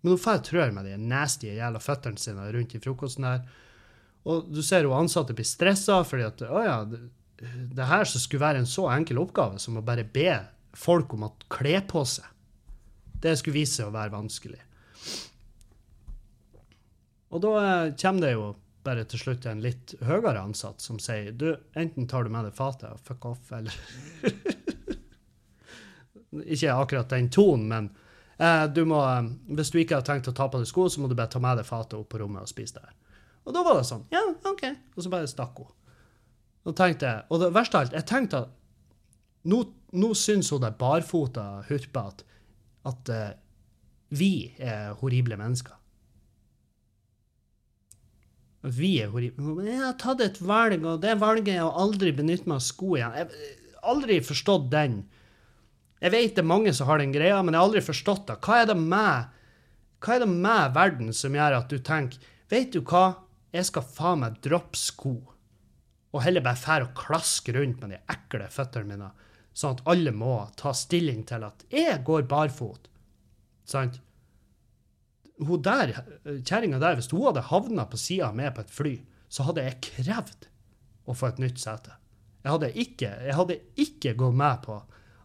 Men hun får trør med de nasty jævla føttene sine rundt i frokosten her. Og du ser jo ansatte blir stressa fordi at å ja, det, det her som skulle være en så enkel oppgave som å bare be folk om å kle på seg, det skulle vise seg å være vanskelig. Og da eh, kommer det jo bare til slutt en litt høyere ansatt som sier du, enten tar du med deg fatet og fuck off, eller Ikke akkurat den tonen, men du må, eh, hvis du ikke har tenkt å ta på deg sko, så må du bare ta med deg fatet opp på rommet og spise der. Og da var det sånn. Ja, OK. Og så bare stakk hun. Og tenkte jeg, og det verste av alt, jeg tenkte at nå, nå syns hun der barfota hurpa at, at uh, vi er horrible mennesker. At vi er horrible. Jeg har tatt et valg, og det valget er å aldri benytte meg av sko igjen. Jeg har aldri forstått den. Jeg vet det er mange som har den greia, men jeg har aldri forstått det. Hva er det med, hva er det med verden som gjør at du tenker Vet du hva, jeg skal faen meg droppe sko, og heller bare fære og klaske rundt med de ekle føttene mine, sånn at alle må ta stilling til at jeg går barfot. Sant? hun der, kjerringa der, hvis hun hadde havna på sida av meg på et fly, så hadde jeg krevd å få et nytt sete. Jeg hadde ikke, jeg hadde ikke gått med på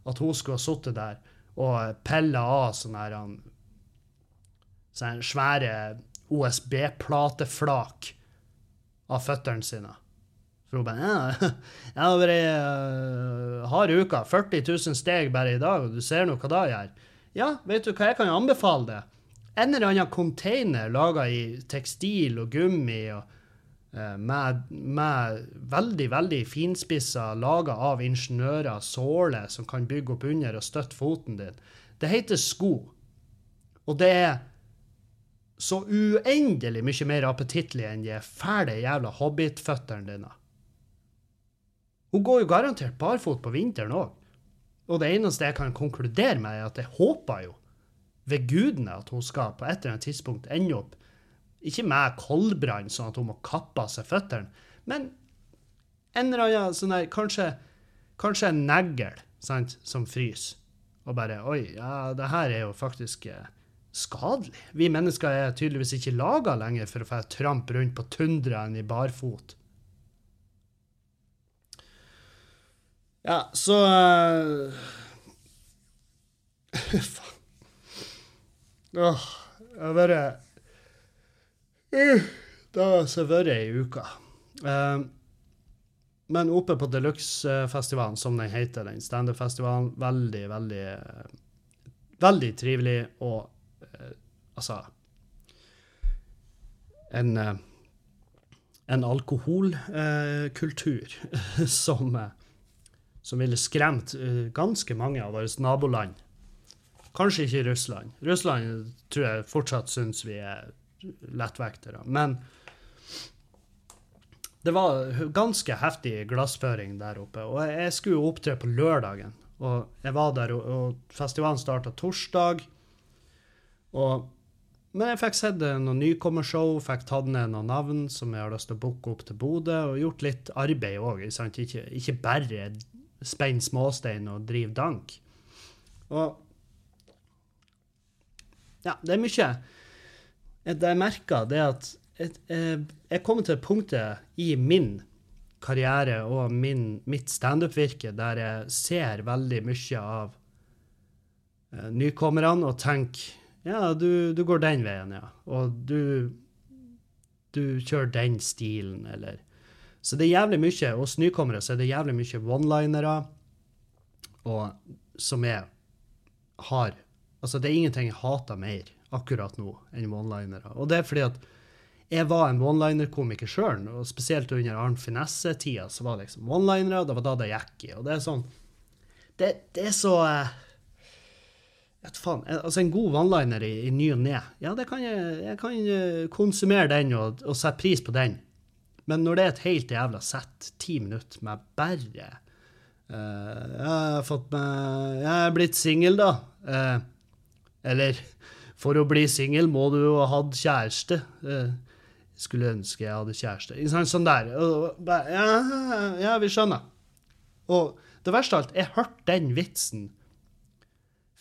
at hun skulle ha sittet der og pilla av sånne, her, um, sånne svære OSB-plateflak av føttene sine. For hun bare 'Jeg har vært uh, hard uke. 40 000 steg bare i dag, og du ser nå hva det gjør.' Ja, vet du hva, jeg kan anbefale det en eller annen container laga i tekstil og gummi og, med, med, veldig, veldig finspissa, laga av ingeniører, såler som kan bygge opp under og støtte foten din. Det heter sko. Og det er så uendelig mye mer appetittlig enn de fæle jævla hobbitføttene dine. Hun går jo garantert barfot på vinteren òg. Og det eneste jeg kan konkludere med, er at jeg håper jo ved gudene at hun skal på et eller annet tidspunkt ende opp ikke med koldbrann, sånn at hun må kappe av seg føttene, men en eller annen sånn der, kanskje, kanskje en negl som fryser. Og bare Oi, ja, det her er jo faktisk eh, skadelig. Vi mennesker er tydeligvis ikke laga lenger for å få trampe rundt på tundraen i barfot. Ja, så Faen. Åh, jeg uh, Det har jeg vært ei uke. Uh, men oppe på Deluxe-festivalen, som den heter, den standup-festivalen, veldig, veldig Veldig trivelig og altså En, en alkoholkultur som, som ville skremt ganske mange av våre naboland Kanskje ikke Russland. Russland tror jeg fortsatt syns vi er lettvektere. Men det var ganske heftig glassføring der oppe. Og jeg skulle opptre på lørdagen. Og jeg var der, og, festivalen starta torsdag. Og, men jeg fikk sett noen nykommershow, fikk tatt ned noen navn som jeg har lyst til å booke opp til Bodø, og gjort litt arbeid òg. Ikke, ikke bare spenne småstein og drive dank. Og ja, det er mye. Det jeg merka, det at jeg er kommet til punktet i min karriere og min, mitt standup-virke der jeg ser veldig mye av uh, nykommerne og tenker ja, du, du, går den veien, ja. Og du, du kjører den stilen, eller Så det er jævlig mye hos nykommere så er det jævlig mye one-linere som jeg har Altså, det er ingenting jeg hater mer akkurat nå enn one-linere. Og det er fordi at jeg var en one-liner-komiker sjøl, og spesielt under Arn Finesse-tida så var det liksom one-linere, og det var da det gikk i. Og det er sånn Det, det er så vet faen, altså En god one-liner i, i ny og ne, ja, det kan jeg, jeg kan eh, konsumere den og, og sette pris på den. Men når det er et helt jævla sett, ti minutter med bare uh, Jeg har fått meg Jeg er blitt singel, da. Uh, eller for å bli singel må du jo ha hatt kjæreste. Eh, skulle ønske jeg hadde kjæreste. Sånn der. Ja, ja, vi skjønner. Og det verste av alt, jeg hørte den vitsen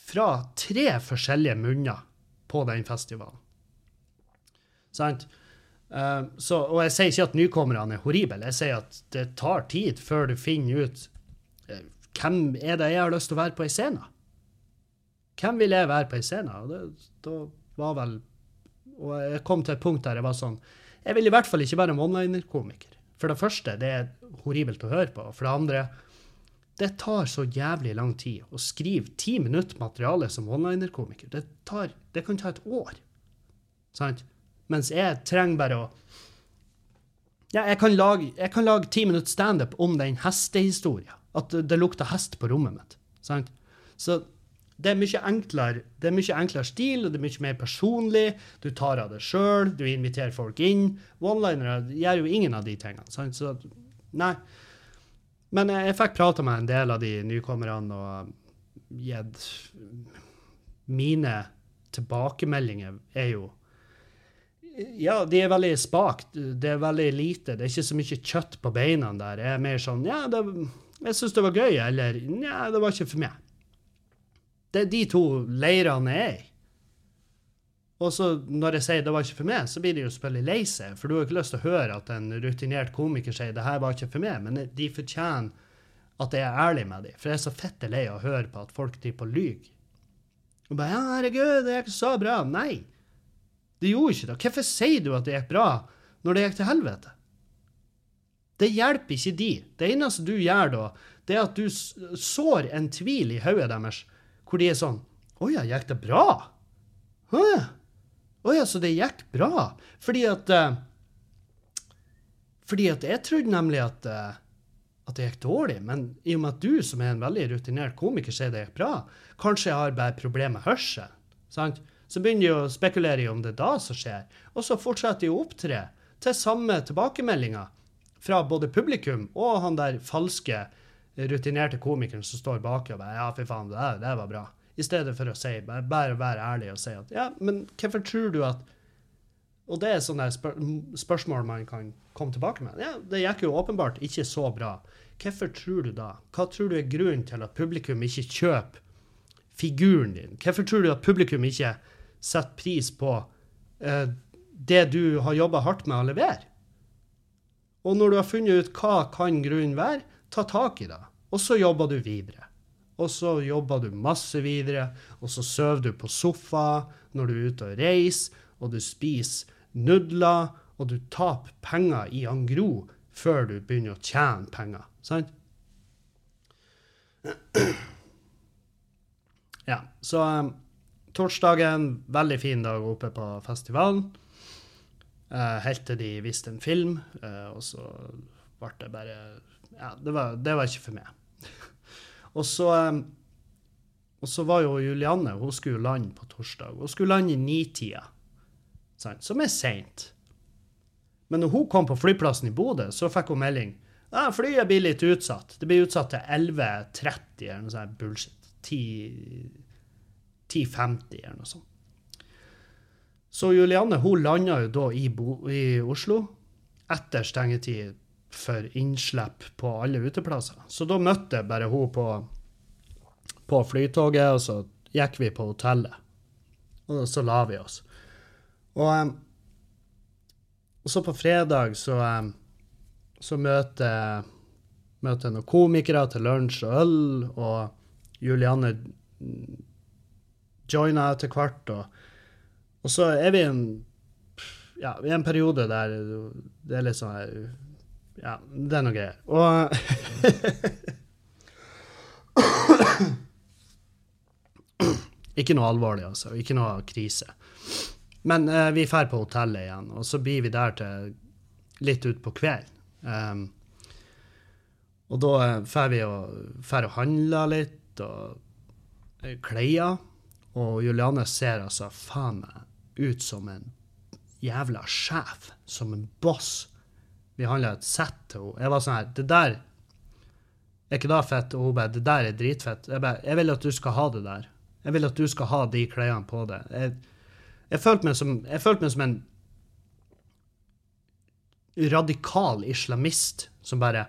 fra tre forskjellige munner på den festivalen. Sant? Eh, så, og jeg sier ikke at nykommerne er horrible, jeg sier at det tar tid før du finner ut eh, hvem er det jeg har lyst til å være på ei scene. Hvem vil jeg være på ei scene? Og det, da var vel Og jeg kom til et punkt der jeg var sånn Jeg vil i hvert fall ikke være en one-liner-komiker. For det første, det er horribelt å høre på. For det andre, det tar så jævlig lang tid å skrive ti minutter materiale som one-liner-komiker. Det, tar, det kan ta et år. Sant? Mens jeg trenger bare å Ja, jeg kan lage, jeg kan lage ti minutter standup om den hestehistoria. At det lukter hest på rommet mitt. Sant? Så det er mye enklere det er mye enklere stil, og det er mye mer personlig. Du tar av det sjøl, du inviterer folk inn. One-linere gjør jo ingen av de tingene. Sant? Så nei. Men jeg, jeg fikk prata med en del av de nykommerne og gitt Mine tilbakemeldinger er jo ja, de er veldig spakt. Det er veldig lite. Det er ikke så mye kjøtt på beina der. Jeg er mer sånn Ja, det, jeg syns det var gøy, eller Nja, det var ikke for meg. Det er de to leirene jeg er i. Og så når jeg sier det var ikke for meg, så blir de jo selvfølgelig lei seg. For du har ikke lyst til å høre at en rutinert komiker sier det her var ikke for meg, men de fortjener at jeg er ærlig med dem. For jeg er så fette lei av å høre på at folk driver på lyver. Og bare ja, herregud, det gikk så bra. Nei. Det gjorde ikke det. Hvorfor sier du at det gikk bra når det gikk til helvete? Det hjelper ikke de. Det eneste du gjør da, det er at du sår en tvil i hodet deres, hvor de er sånn Å ja, gikk det bra? Å ja. Å ja, så det gikk bra? Fordi at uh, Fordi at jeg trodde nemlig at uh, at det gikk dårlig, men i og med at du, som er en veldig rutinert komiker, sier det gikk bra, kanskje jeg har bare problemer med hørsel. sant? Så begynner de å spekulere i om det er da som skjer, og så fortsetter de å opptre til samme tilbakemeldinger fra både publikum og han der falske, rutinerte komikeren som står bak og bare Ja, fy faen, det, det var bra. I stedet for å si, bare, bare være ærlig og si at ja, men hvorfor tror du at Og det er sånne spør spørsmål man kan komme tilbake med. Ja, det gikk jo åpenbart ikke så bra. Hvorfor tror du da? Hva tror du er grunnen til at publikum ikke kjøper figuren din? Hvorfor tror du at publikum ikke setter pris på eh, det du har jobba hardt med å levere? Og når du har funnet ut hva kan grunnen være, ta tak i det. Og så jobber du videre. Og så jobber du masse videre, og så sover du på sofa når du er ute og reiser, og du spiser nudler, og du taper penger i angro før du begynner å tjene penger. Sant? Ja, så um, torsdagen, veldig fin dag oppe på festivalen. Uh, helt til de viste en film, uh, og så ble det bare Ja, det var, det var ikke for meg. og så um, og så var jo Julianne hun skulle lande på torsdag. Hun skulle lande i nitida, som er seint. Men når hun kom på flyplassen i Bodø, så fikk hun melding. Ja, flyet blir litt utsatt. Det blir utsatt til 11.30 eller noe sånt bullshit. 10.50 eller noe sånt. Så Julianne hun landa jo da i, Bo i Oslo etter stengetid for innslipp på alle uteplasser. Så da møtte bare hun på, på flytoget, og så gikk vi på hotellet. Og så la vi oss. Og, um, og så på fredag så, um, så møter møter noen komikere til lunsj og øl, og Julianne joina etter hvert. Og, og, så er vi en, ja, i en periode der det er litt sånn Ja, det er noe greier. Og Ikke noe alvorlig, altså. Ikke noe krise. Men eh, vi drar på hotellet igjen, og så blir vi der til litt utpå kvelden. Um, og da drar vi og, og handler litt, og klær. Og Juliane ser altså faen meg ut som en jævla sjef, som en boss. Vi handla et sett til henne. Jeg var sånn her Det der er ikke da fett? Og hun bare Det der er dritfett. Jeg bare Jeg vil at du skal ha det der. Jeg vil at du skal ha de klærne på deg. Jeg, jeg følte meg som Jeg følte meg som en radikal islamist som bare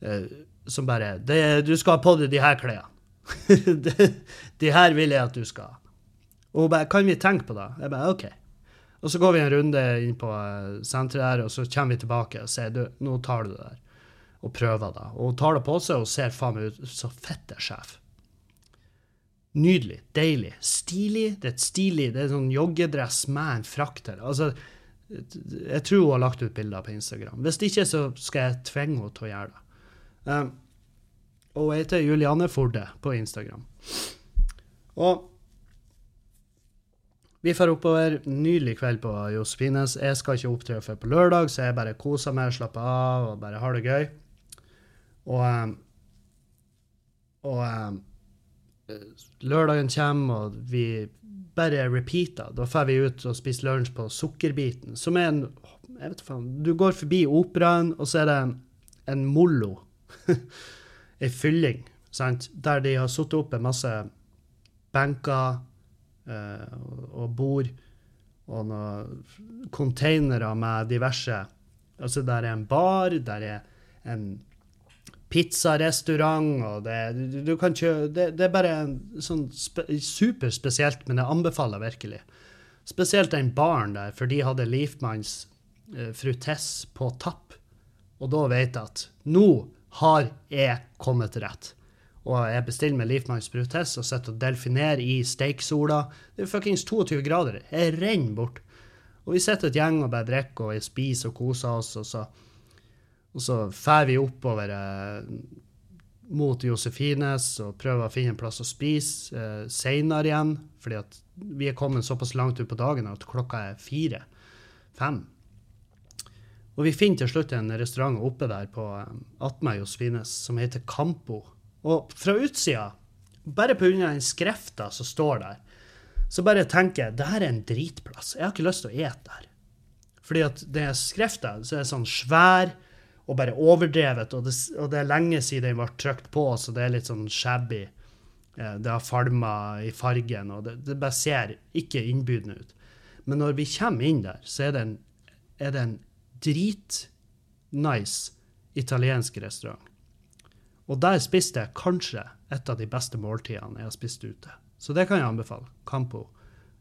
eh, Som bare det, 'Du skal ha på deg de her klærne.' de, de her vil jeg at du skal ha. Og hun bare 'Kan vi tenke på det?' Jeg bare 'OK'. Og så går vi en runde inn på eh, senteret der, og så kommer vi tilbake og sier 'Du, nå tar du det der', og prøver det. Og hun tar det på seg og ser faen meg ut så fette sjef. Nydelig, deilig, stilig. Det er et stilig, det er sånn joggedress med en frakk til. Altså, jeg tror hun har lagt ut bilder på Instagram. Hvis ikke, så skal jeg tvinge henne til å gjøre det. Um, og hun heter Julianne Forde på Instagram. Og vi drar oppover. Nydelig kveld på Josefines. Jeg skal ikke opptre før på lørdag, så jeg bare koser meg, slapper av og bare har det gøy. Og, um, og um, lørdagen kommer, og vi bare repeater. Da drar vi ut og spiser lunsj på Sukkerbiten, som er en jeg vet faen, Du går forbi operaen, og så er det en mollo. Ei fylling, sant? der de har satt opp en masse benker og bord og noen containere med diverse Altså, der er en bar, der er en pizzarestaurant, og det, du, du kan kjø, det, det er bare sånn spe, superspesielt, men jeg anbefaler virkelig. Spesielt den baren der, for de hadde Leifmanns eh, frutess på tapp. Og da vet jeg at nå har jeg kommet rett. Og jeg bestiller meg Leifmanns brutess og sitter og delfinerer i steiksola. Det er fuckings 22 grader. Jeg renner bort. Og vi sitter et gjeng og bare drikker og spiser og koser oss, og så og så drar vi oppover eh, mot Josefines og prøver å finne en plass å spise eh, seinere igjen. Fordi at vi er kommet såpass langt ut på dagen at klokka er fire. Fem. Og vi finner til slutt en restaurant oppe der på eh, attmed Josefines som heter Campo. Og fra utsida, bare pga. den skrifta som står der, så bare tenker jeg det her er en dritplass. Jeg har ikke lyst til å ete der. Fordi at det skrifta så er sånn svær og bare overdrevet. Og det, og det, er lenge siden den ble trykt på, så det er litt sånn shabby. Eh, det har falma i fargen, og det, det, bare ser ikke innbydende ut. Men når vi kommer inn der, så er det en, er det en dritnice italiensk restaurant. Og der spiste jeg kanskje et av de beste måltidene jeg har spist ute. Så det kan jeg anbefale. Campo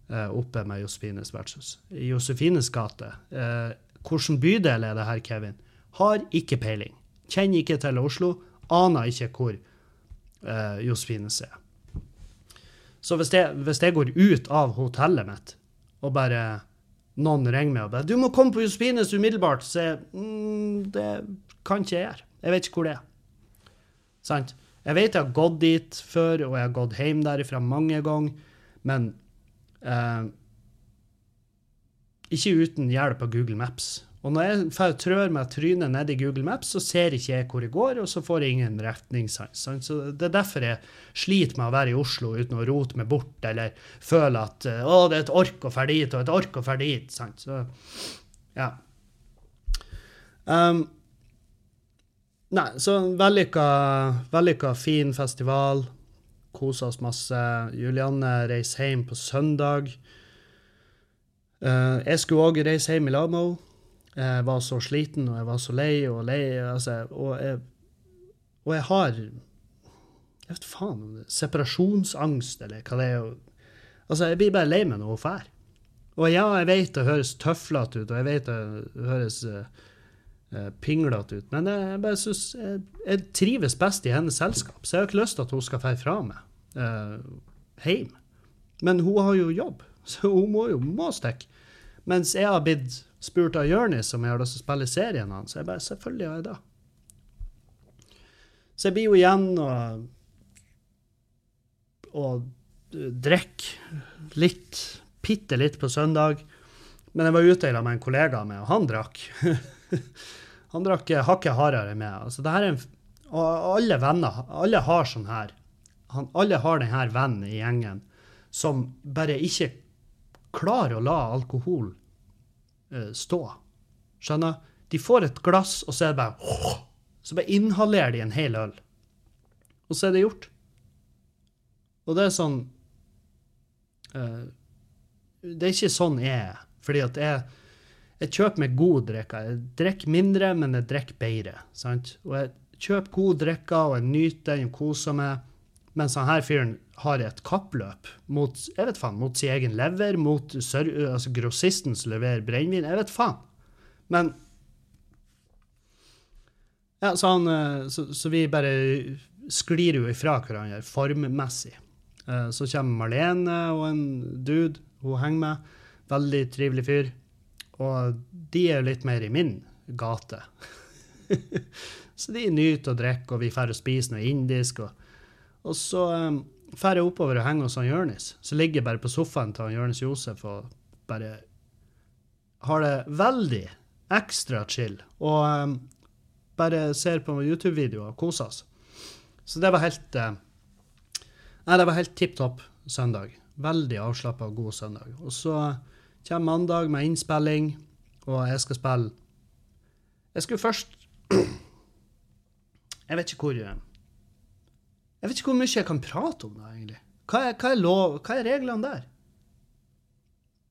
eh, oppe med Josefines vertshus. Josefines gate. Eh, hvilken bydel er det her, Kevin? Har ikke peiling. Kjenner ikke til Oslo. Aner ikke hvor eh, Josefines er. Så hvis jeg, hvis jeg, går ut av hotellet mitt, og bare noen ringer meg og bare 'Du må komme på Josefines umiddelbart', så jeg, mm, det kan ikke jeg gjøre. Jeg vet ikke hvor det er. Sant? Jeg vet jeg har gått dit før, og jeg har gått hjem derifra mange ganger, men eh, ikke uten hjelp av Google Maps. Og når jeg trør meg trynet ned i Google Maps, så ser ikke jeg hvor jeg går, og så får jeg ingen retningssans. Så det er derfor jeg sliter med å være i Oslo uten å rote meg bort, eller føle at å, det er et ork å dra dit, og et ork å dra dit. Sant? Så, ja. Um, nei, så vellykka, vellykka, fin festival. Kosa oss masse. Julianne reiser hjem på søndag. Uh, jeg skulle òg reise hjem i lag med henne. Jeg var så sliten, og jeg var så lei og lei. Altså, og, jeg, og jeg har Jeg vet faen om det Separasjonsangst, eller hva det er. Altså, jeg blir bare lei meg når hun drar. Og ja, jeg vet det høres tøflete ut, og jeg vet det høres uh, pinglete ut, men jeg, bare synes jeg, jeg, trives best i hennes selskap, så jeg har ikke lyst til at hun skal dra fra meg eh, hjem. Men hun har jo jobb, så hun må jo må stikke. Mens jeg har blitt spurt av Jonis om jeg har lyst til å spille serien hans. Så jeg bare selvfølgelig har jeg det. Så jeg blir jo igjen og og drikker litt, bitte litt på søndag. Men jeg var ute med en kollega med, og han drakk. han drakk hakket hardere meg. Altså, det her er en, og alle venner, alle har sånn her. Han, alle har denne vennen i gjengen som bare ikke klarer å la alkohol uh, stå. Skjønner? De får et glass, og så er det bare Så bare inhalerer de en hel øl. Og så er det gjort. Og det er sånn uh, Det er ikke sånn jeg er. Fordi at jeg, jeg kjøper meg god drikke. Jeg drikker mindre, men jeg drikker bedre. Sant? Og jeg kjøper god drikke, og jeg nyter den og koser meg. Mens han her fyren har et kappløp mot jeg vet faen, mot sin egen lever, mot altså grossisten som leverer brennevin. Jeg vet faen. Men ja, så, han, eh, så, så vi bare sklir jo ifra hverandre formmessig. Eh, Så kommer Marlene og en dude hun henger med. Veldig trivelig fyr. Og de er litt mer i min gate. så de nyter å drikke, og vi drar og spiser noe indisk. Og, og så um, jeg oppover og henger hos han Jonis. Så ligger jeg bare på sofaen til han Jonis Josef og bare har det veldig ekstra chill. Og um, bare ser på YouTube-videoer og koser oss. Så det var helt uh, Nei, det var helt tipp topp søndag. Veldig avslappa og god søndag. Og så kommer mandag med innspilling, og jeg skal spille Jeg skulle først Jeg vet ikke hvor Jeg vet ikke hvor mye jeg kan prate om det, egentlig. Hva er, hva er, lov, hva er reglene der?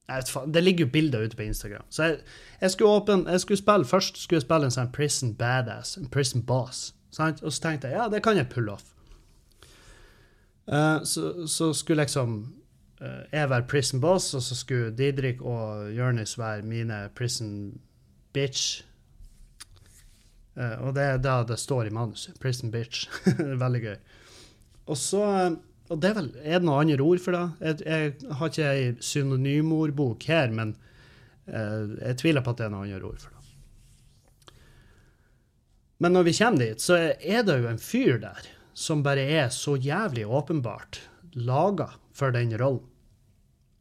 Jeg vet faen, Det ligger jo bilder ute på Instagram. Så jeg, jeg skulle åpne, jeg skulle spille, Først skulle jeg spille en sånn Prison Badass, en Prison Boss. Sant? Og så tenkte jeg ja, det kan jeg pulle off. Uh, så, så skulle liksom eh, jeg være Prison Boss, og så skulle Didrik og Jonis være mine Prison Bitch. Eh, og det er da det står i manuset. Prison Bitch. Veldig gøy. Og så eh, Og det er vel Er det noe andre ord for det? Jeg, jeg har ikke ei synonymordbok her, men eh, jeg tviler på at det er noe andre ord for det. Men når vi kommer dit, så er det jo en fyr der som bare er så jævlig åpenbart laga for den rollen.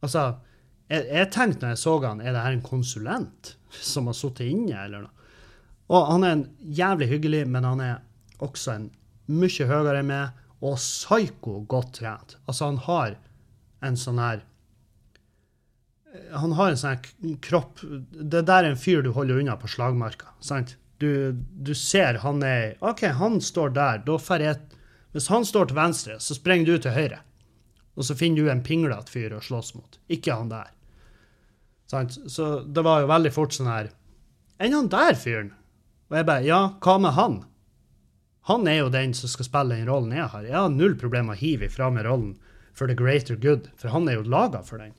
Altså, jeg, jeg tenkte når jeg så han, er det her en konsulent som har sittet inne, eller noe? Og han er en jævlig hyggelig, men han er også en mye høyere enn meg, og psyko godt trent. Altså, han har en sånn her Han har en sånn her kropp Det der er en fyr du holder unna på slagmarka, sant? Du, du ser han er OK, han står der. Da får jeg Hvis han står til venstre, så springer du til høyre. Og så finner du en pinglete fyr å slåss mot. Ikke han der. Sant? Så det var jo veldig fort sånn her Enn han der fyren? Og jeg bare Ja, hva med han? Han er jo den som skal spille den rollen jeg har. Jeg har null problem med å hive ifra meg rollen for the greater good, for han er jo laga for den.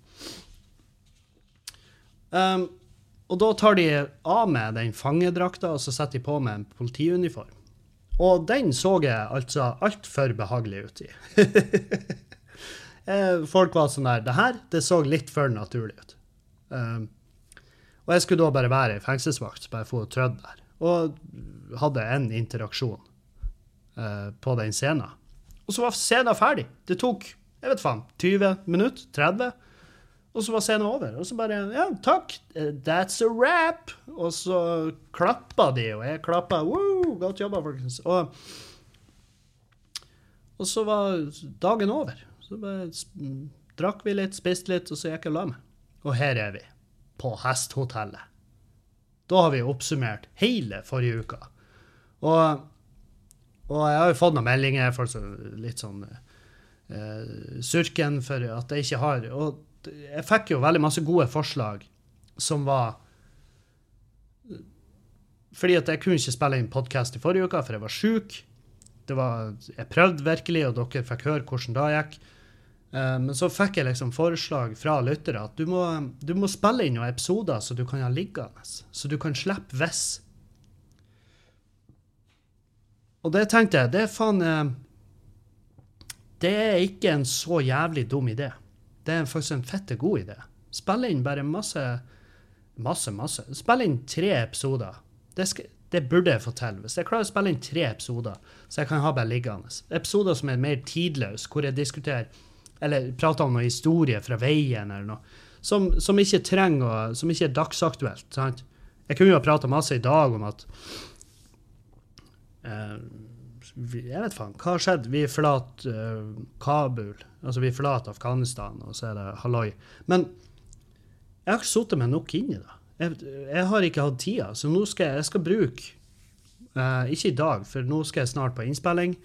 Um, og da tar de av meg den fangedrakta, og så setter de på meg en politiuniform. Og den så jeg altså altfor behagelig ut i. Eh, Folk var sånn der Det her, det så litt for naturlig ut. Um, og jeg skulle da bare være ei fengselsvakt, bare få trødd der. Og hadde en interaksjon uh, på den scenen. Og så var scenen ferdig. Det tok jeg vet faen, 20 minutter? 30? Og så var scenen over. Og så bare Ja, takk. That's a wrap. Og så klappa de, og jeg klappa. Woo, godt jobba, folkens. Og, og så var dagen over. Så bare drakk vi litt, spiste litt, og så gikk jeg og la meg. Og her er vi. På Hesthotellet. Da har vi oppsummert hele forrige uka. Og, og jeg har jo fått noen meldinger, folk som litt sånn uh, surken for at jeg ikke har Og jeg fikk jo veldig masse gode forslag som var Fordi at jeg kunne ikke spille inn podkast i forrige uke, for jeg var sjuk. Jeg prøvde virkelig, og dere fikk høre hvordan det gikk. Eh, Men så fikk jeg liksom forslag fra lyttere at du må, du må spille inn noen episoder så du kan ha liggende. Så du kan slippe hvis. Og det tenkte jeg, det er faen eh, Det er ikke en så jævlig dum idé. Det er faktisk en fette god idé. Spille inn bare masse Masse, masse. Spille inn tre episoder. Det, skal, det burde jeg få til. Hvis jeg klarer å spille inn tre episoder, så jeg kan ha bare liggende. Episoder som er mer tidløse, hvor jeg diskuterer eller prata om noe historie fra veien, eller noe, som, som ikke trenger å, som ikke er dagsaktuelt. Sant? Jeg kunne jo ha prata masse i dag om at eh, Jeg vet faen, hva har skjedd? Vi forlater eh, Kabul, altså vi forlater Afghanistan, og så er det halloi. Men jeg har ikke sittet meg nok inn i det. jeg, jeg har ikke hatt tida, så nå skal jeg, jeg skal bruke eh, Ikke i dag, for nå skal jeg snart på innspilling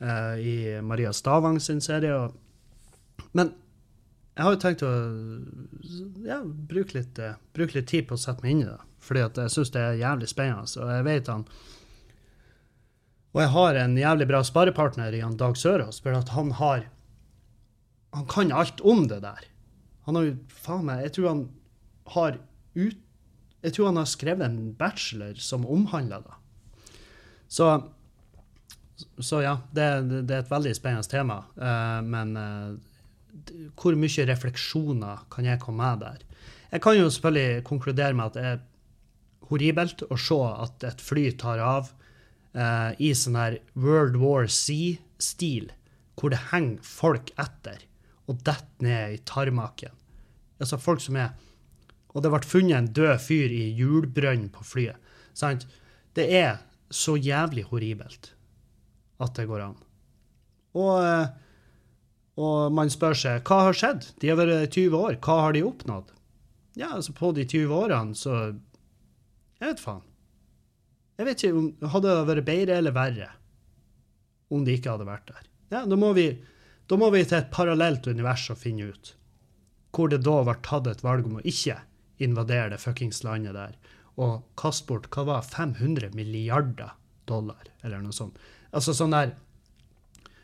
eh, i Maria Stavang sin serie. Og, men jeg har jo tenkt å ja, bruke, litt, uh, bruke litt tid på å sette meg inn i det. Fordi at jeg syns det er jævlig spennende. Og jeg vet han Og jeg har en jævlig bra sparepartner i han Dag Sørås, for at han har Han kan alt om det der. Han har jo faen meg Jeg tror han har ut Jeg tror han har skrevet en bachelor som omhandler det. Så så ja, det, det, er et veldig spennende tema. Uh, men uh, hvor mye refleksjoner kan jeg komme med der? Jeg kan jo selvfølgelig konkludere med at det er horribelt å se at et fly tar av eh, i sånn her World War C-stil, hvor det henger folk etter og detter ned i tarmaken. Altså folk som er Og det ble funnet en død fyr i hjulbrønnen på flyet. Sant? Det er så jævlig horribelt at det går an. Og, eh, og man spør seg hva har skjedd? De har vært 20 år, hva har de oppnådd? Ja, altså på de 20 årene, så Jeg vet faen. Jeg vet ikke om Hadde det vært bedre eller verre om de ikke hadde vært der? Ja, da må vi, da må vi til et parallelt univers og finne ut hvor det da ble tatt et valg om å ikke invadere det fuckings landet der og kaste bort hva var 500 milliarder dollar, eller noe sånt. Altså sånn der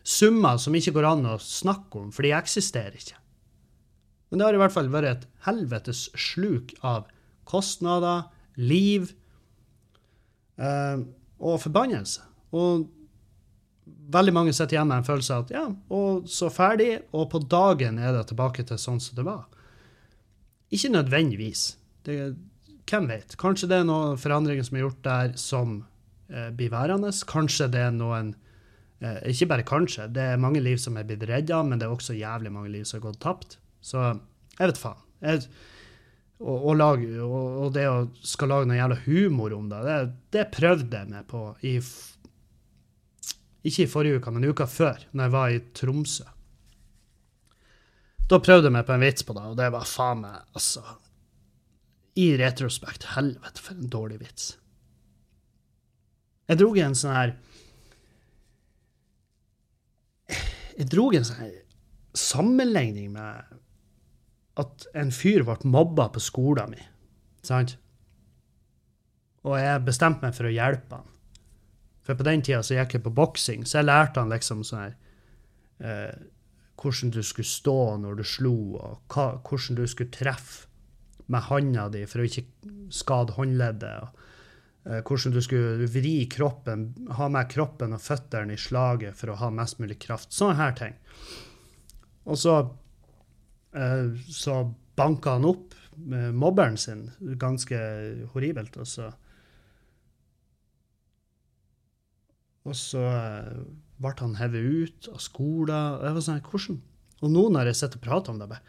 summer som ikke går an å snakke om, for de eksisterer ikke. Men det har i hvert fall vært et helvetes sluk av kostnader, liv eh, og forbannelse. Og veldig mange sitter igjen med en følelse av at ja, og så ferdig, og på dagen er det tilbake til sånn som det var. Ikke nødvendigvis. Det, hvem vet? Kanskje det er noen forandringer som er gjort der som eh, blir værende. Kanskje det er noen Ikke bare kanskje, det er mange liv som er blitt redda, men det er også jævlig mange liv som har gått tapt. Så jeg vet faen. Jeg, og, og, lag, og, og, det å skal lage noe jævla humor om det, det, det prøvde jeg meg på i Ikke i forrige uke, men uka før, når jeg var i Tromsø. Da prøvde jeg meg på en vits på det, og det var faen meg altså I retrospekt, helvete, for en dårlig vits. Jeg dro i en sånn her Jeg dro en sånn sammenligning med at en fyr ble mobba på skolen min. Sant? Og jeg bestemte meg for å hjelpe han. For på den tida så gikk jeg på boksing, så jeg lærte han liksom sånn her eh, Hvordan du skulle stå når du slo, og hva, hvordan du skulle treffe med handa di for å ikke skade håndleddet. og hvordan du skulle vri kroppen, ha med kroppen og føttene i slaget for å ha mest mulig kraft. Sånne her ting. Og så, eh, så banka han opp mobberen sin, ganske horribelt, og så Og så eh, ble han hevet ut av skolen. Jeg var sånn, hvordan? Og nå når jeg sitter og prater om det,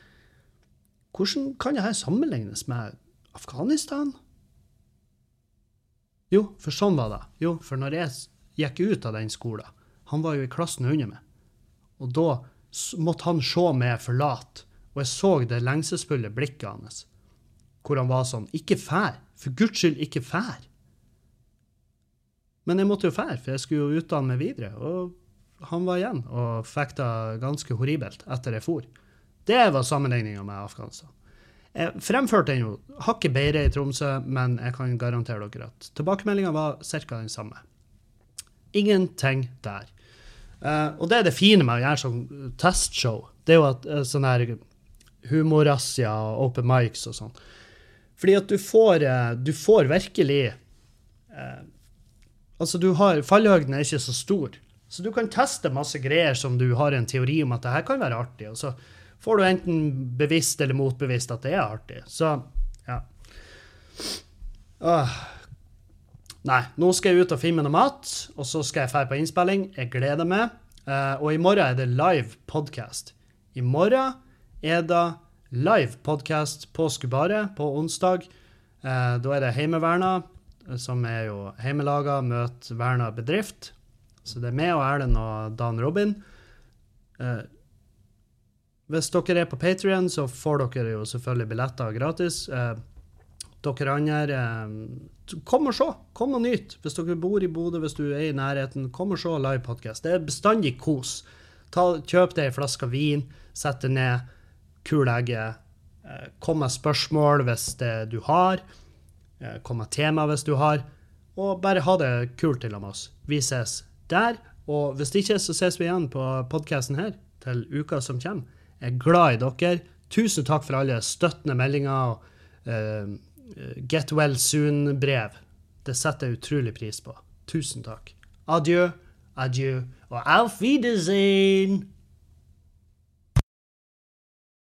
hvordan kan dette sammenlignes med Afghanistan? Jo, for sånn var det. Jo, for når jeg gikk ut av den skolen, han var jo i klassen under meg, og da måtte han se meg forlate, og jeg så det lengselsfulle blikket hans, hvor han var sånn Ikke fær! For Guds skyld, ikke fær! Men jeg måtte jo fære, for jeg skulle jo utdanne meg videre. Og han var igjen og fikk det ganske horribelt etter jeg for. Det var sammenligninga med Afghanistan. Jeg fremførte den jo hakket bedre i Tromsø, men jeg kan garantere dere at tilbakemeldinga var ca. den samme. Ingenting der. Uh, og det er det fine med å gjøre sånn testshow. Det er jo at uh, sånn her humorrazzia og open mics og sånn. Fordi at du får, uh, du får virkelig Altså, du har Fallhøyden er ikke så stor. Så du kan teste masse greier som du har en teori om at det her kan være artig. og så får du enten bevisst eller motbevisst at det er artig. Så ja. Åh. Nei, nå skal jeg ut og finne noe mat, og så skal jeg dra på innspilling. Jeg gleder meg. Uh, og i morgen er det live podcast. I morgen er det live podcast på Skubare på onsdag. Uh, da er det Heimeverna, som er jo heimelaga, møter verna bedrift. Så det er meg og Erlend og Dan Robin. Uh, hvis dere er på Patrion, så får dere jo selvfølgelig billetter gratis. Eh, Dere andre, eh, kom og se. Kom og nyt. Hvis dere bor i Bodø, hvis du er i nærheten, kom og se livepodkast. Det er bestandig kos. Ta, kjøp deg ei flaske vin, sett deg ned, kul egget. Eh, kom med spørsmål hvis det du har. Eh, Kom med tema hvis du har. Og bare ha det kult til med oss. Vi ses der. Og hvis ikke, så ses vi igjen på podkasten her til uka som kommer. Jeg er glad i dere. Tusen takk for alle støttende meldinger og uh, Get well soon-brev. Det setter jeg utrolig pris på. Tusen takk. Adjø, adjø og auf Wiedersehen!